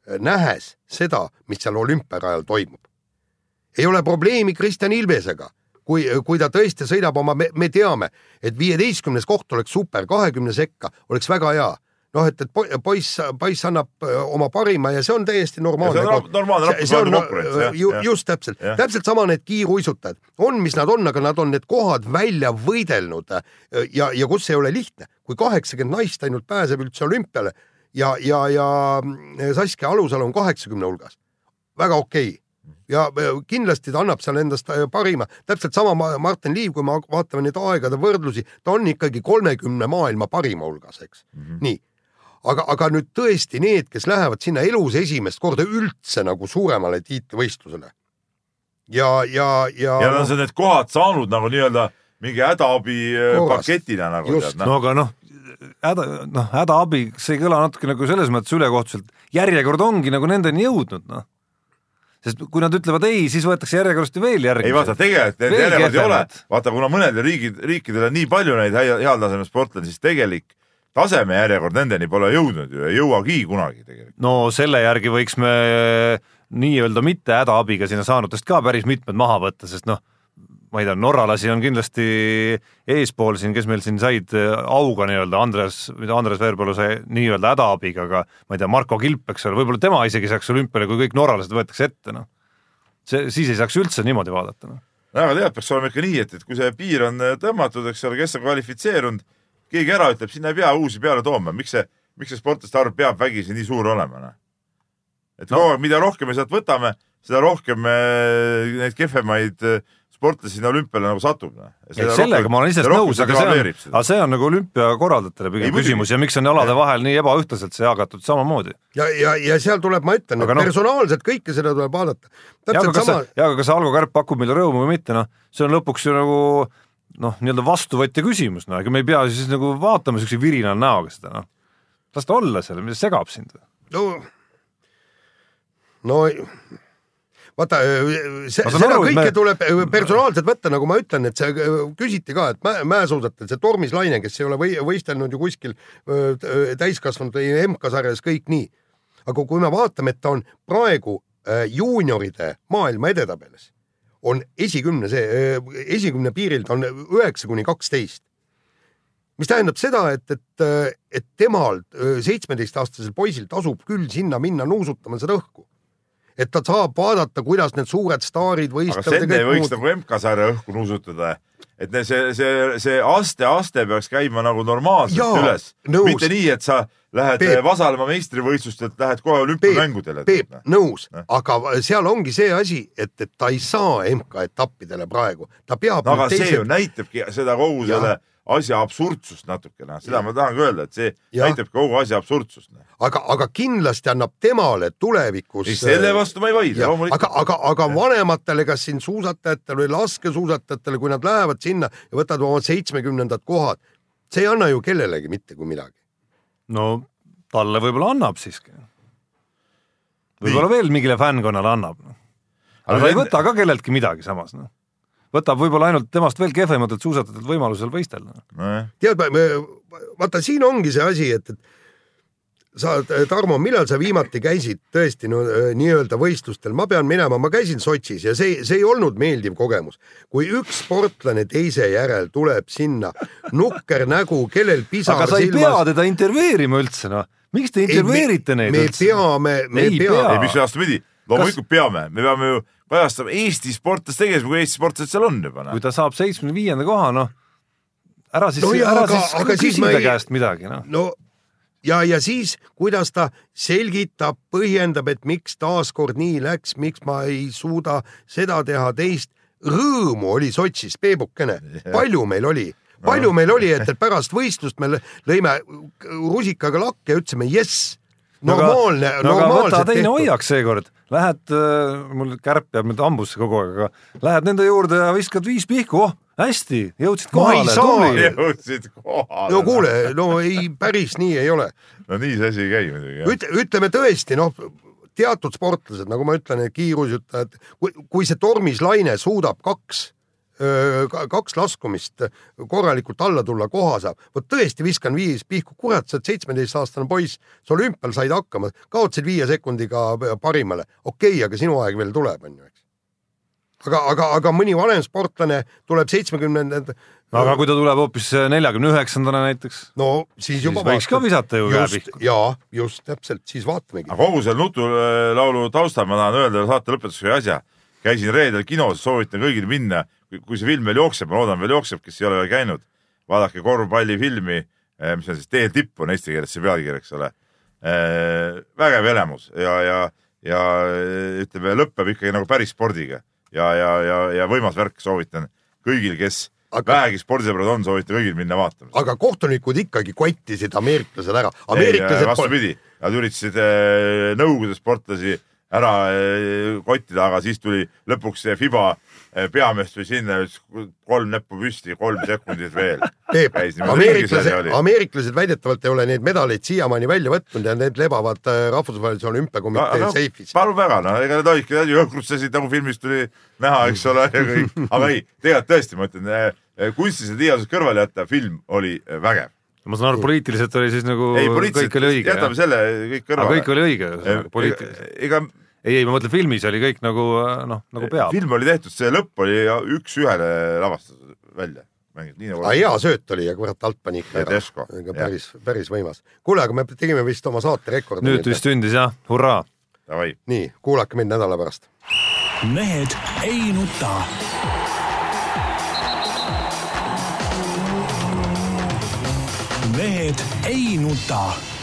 äh, nähes seda, mis seal olümpiarajal toimub. ei ole probleemi Kristjan Ilvesega, kui, kui ta tõesti sõidab oma, me teame, et viieteistkümnes koht oleks super, kahekümne sekka oleks väga hea. noh, et, et po- poiss, poiss annab oma parima ja see on täiesti normaalne. See on normaalne rahvusvaheline konkurents, jah, ju, just täpselt, täpselt sama need kiiruisutajad. On, mis nad on, aga nad on need kohad välja võidelnud ja, ja kus ei ole lihtne, kui kaheksakümmend naist ainult pääseb üldse olümpiale ja, ja, ja mm, Saskia Alusalu on kaheksakümne hulgas, väga okei. okay ja öö, kindlasti ta annab seal endast öö, parima, täpselt sama Ma- Martin Liiv, kui me vaatame neid aegade võrdlusi, ta on ikkagi kolmekümne maailma parima hulgas, eks mm. -hmm. nii, aga, aga nüüd tõesti need, kes lähevad sinna elus esimest korda üldse nagu suuremale tiitlivõistlusele ja, ja, ja, ja nad on need kohad saanud nagu nii-öelda mingi hädaabi äh, nagu noh. no aga noh, häda, noh, hädaabi, see ei kõla natuke nagu selles mõttes ülekohtuselt, järjekord ongi nagu nendeni jõudnud, noh. Sest kui nad ütlevad ei, siis võetakse järjekordselt ju veel järgi. ei vaata, tegelikult need järjekordi ei ole vaata kuna mõnedel riigid, riikidel on nii palju neid hea- heal tasemel sportlasi, siis tegelik taseme järjekord nendeni pole jõudnud ju, ei jõuagi kunagi tegelikult. no selle järgi võiks me nii-öelda mitte hädaabiga sinna saanutest ka päris mitmed maha võtta, sest noh, ma ei tea, norralasi on kindlasti eespool siin, kes meil siin said äh, auga nii-öelda, Andres, Andres Veerpalu sai nii-öelda hädaabiga, aga ma ei tea, Marko Kilp, eks ole, võib-olla tema isegi saaks olümpiale, kui kõik norralased võetakse ette, noh. see, siis ei saaks üldse niimoodi vaadata, noh. aga tead, peaks olema ikka nii, et, et kui see piir on äh, tõmmatud, eks ole, kes on kvalifitseerunud, keegi ära ütleb, sinna ei pea uusi peale tooma, miks see, miks see sportlaste arv peab vägisi nii suur olema, noh. et No. kogu aeg, mida rohkem me sealt võtame, seda rohkem me neid kehvemaid äh, sportlasi sinna olümpiale nagu satub, noh. sellega ma olen iseenesest nõus, aga see on, aga see on nagu olümpiakorraldajatele pigem küsimus ja miks on alade vahel nii ebaühtlaselt see jagatud samamoodi. ja, ja, ja seal tuleb, ma ütlen, et noh- personaalselt kõike seda tuleb vaadata. ja aga täpselt kas see sama,, ja aga kas see Algo Kärp pakub meile rõõmu või mitte, noh, see on lõpuks ju nagu noh, nii-öelda vastuvõtja küsimus, no ega me ei pea siis nagu vaatama siukse virinal näoga seda, noh. las ta olla seal, mis segab sind? no, no vaata, seda aru, kõike me- tuleb personaalselt võtta, nagu ma ütlen, et see küsiti ka, et mä, mäesuusatajal see Tormis Laine, kes ei ole või, võistelnud ju kuskil täiskasvanud MK-sarjas kõik nii. aga kui me vaatame, et ta on praegu juunioride maailma edetabelis, on esikümne see, esikümne piiril ta on üheksa kuni kaksteist mis tähendab seda, et, et, et temal seitsmeteistaastasel poisil tasub küll sinna minna nuusutama seda õhku. Et ta saab vaadata, kuidas need suured staarid aga võistlevad Senne ei võiks nagu MK-sarja õhku nuusutada, et see, see, see aste-aste peaks käima nagu normaalselt Jaa, üles, mitte nii, et sa lähed Peep. Vasalemma meistrivõistlustelt, lähed kohe olümpiamängudele. Peep, nõus. Aga seal ongi see asi, et, et ta ei saa MK-etappidele praegu, ta peab aga nüüd see ju näitabki seda kogu selle asja absurdsust natukene, seda ma tahangi öelda, et see Jah. näitab kogu asja absurdsust. aga, aga kindlasti annab temale tulevikus. ei, selle vastu ma ei vaidle, aga, loomulikult. aga, aga vanematele, kas siin suusatajatele või laskesuusatajatele, kui nad lähevad sinna ja võtavad oma seitsmekümnendad kohad, see ei anna ju kellelegi mitte kui midagi. no talle võib-olla annab siiski. võib-olla veel mingile fännkonnale annab. aga ta ei võta ka kelleltki midagi samas, noh. Võtab võib-olla ainult temast veel kehvematelt suusatajatelt võimalusel võistelda. nojah, tead, vaata siin ongi see asi, et, et sa, Tarmo, millal sa viimati käisid tõesti no äh, nii-öelda võistlustel, ma pean minema, ma käisin Sotšis ja see, see ei olnud meeldiv kogemus. kui üks sportlane teise järel tuleb sinna, nukker nägu, kellel pisar aga sa ei pea silmas. teda intervjueerima üldse, noh. miks te intervjueerite neid me üldse? peame, me Ei peame pea. ei, mis vastupidi, loomulikult peame, me peame ju kajastama Eesti sportlaste tegevust, kui Eesti sportlased seal on juba. kui ta saab seitsmekümne viienda koha, noh, ära siis No ära aga- siis aga küsi siis ma ta ei- käest midagi, noh. no ja, ja siis, kuidas ta selgitab, põhjendab, et miks taaskord nii läks, miks ma ei suuda seda teha, teist. rõõmu oli Sotšis, Peebukene, palju meil oli, palju meil oli, et, pärast võistlust me lõ- lõime rusikaga lakke ja ütlesime jess, normaalne, normaalselt teine tehtud. hoiak seekord, lähed, mul kärp jääb nüüd hambusse kogu aeg, aga lähed nende juurde ja viskad viis pihku, oh hästi, jõudsid kohale, tubli. jõudsid kohale. no kuule, no ei, päris nii ei ole. no nii see asi ei käi muidugi. üt-, ütleme tõesti, noh, teatud sportlased, nagu ma ütlen, kiirusutajad, kui, kui see tormis laine suudab kaks, kaks laskumist korralikult alla tulla, koha saab, vot tõesti viskan viis pihku, kurat, sa oled seitsmeteistaastane poiss, sa olümpial said hakkama, kaotasid viie sekundiga parimale, okei okay,, aga sinu aeg veel tuleb, on ju, eks. aga, aga, aga mõni vanem sportlane tuleb seitsmekümnendad, no aga kui ta tuleb hoopis neljakümne üheksandana näiteks, no siis siis juba võiks ka visata ju käe just pihku., jaa, just täpselt, siis vaatamegi. aga kogu selle nutulaulu taustal ma tahan öelda saate lõpetuseks ühe asja. käisin reedel kinos, soovitan kõigil minna, kui see film veel jookseb, ma loodan veel jookseb, kes ei ole veel käinud, vaadake korvpallifilmi, mis on siis Teel tippu on eesti keeles see pealkiri, eks ole. vägev elamus ja, ja, ja ütleme, lõpeb ikkagi nagu päris spordiga ja, ja, ja, ja võimas värk, soovitan kõigil, kes Aga- vähegi spordisõbrad on, soovitan kõigil minna vaatama. aga kohtunikud ikkagi kottisid ameeriklased ära. vastupidi, nad üritasid eh, Nõukogude sportlasi ära eh, kottida, aga siis tuli lõpuks see Fiba eh, peamees tuli sinna kolm näppu püsti, kolm sekundit veel. Ameeriklased, ameeriklased väidetavalt ei ole neid medaleid siiamaani välja võtnud ja need lebavad äh, rahvusvahelise olümpiakomitee seifis. palun väga, no ega need olidki jõhkrutsesid nagu filmis tuli näha, eks ole, ja kõik, aga ei, tegelikult tõesti, ma ütlen, kunstilised liialdused kõrvale jätta, film oli eh, vägev. ma saan aru, poliitiliselt oli siis nagu ei, kõik oli õige, jätame selle kõik kõrvale. kõik oli õige, poliitiliselt. ega ei, ei ma mõtlen filmis oli kõik nagu noh, nagu peab. film oli tehtud, see lõpp oli üks-ühele lavastatud välja, mängiti nii nagu aga hea sööt oli ja kurat alt pani ikka ära päris, päris võimas. kuule, aga me tegime vist oma saate rekordi. nüüd vist sündis jah, hurraa. davai. nii, kuulake mind nädala pärast. mehed ei nuta. mehed ei nuta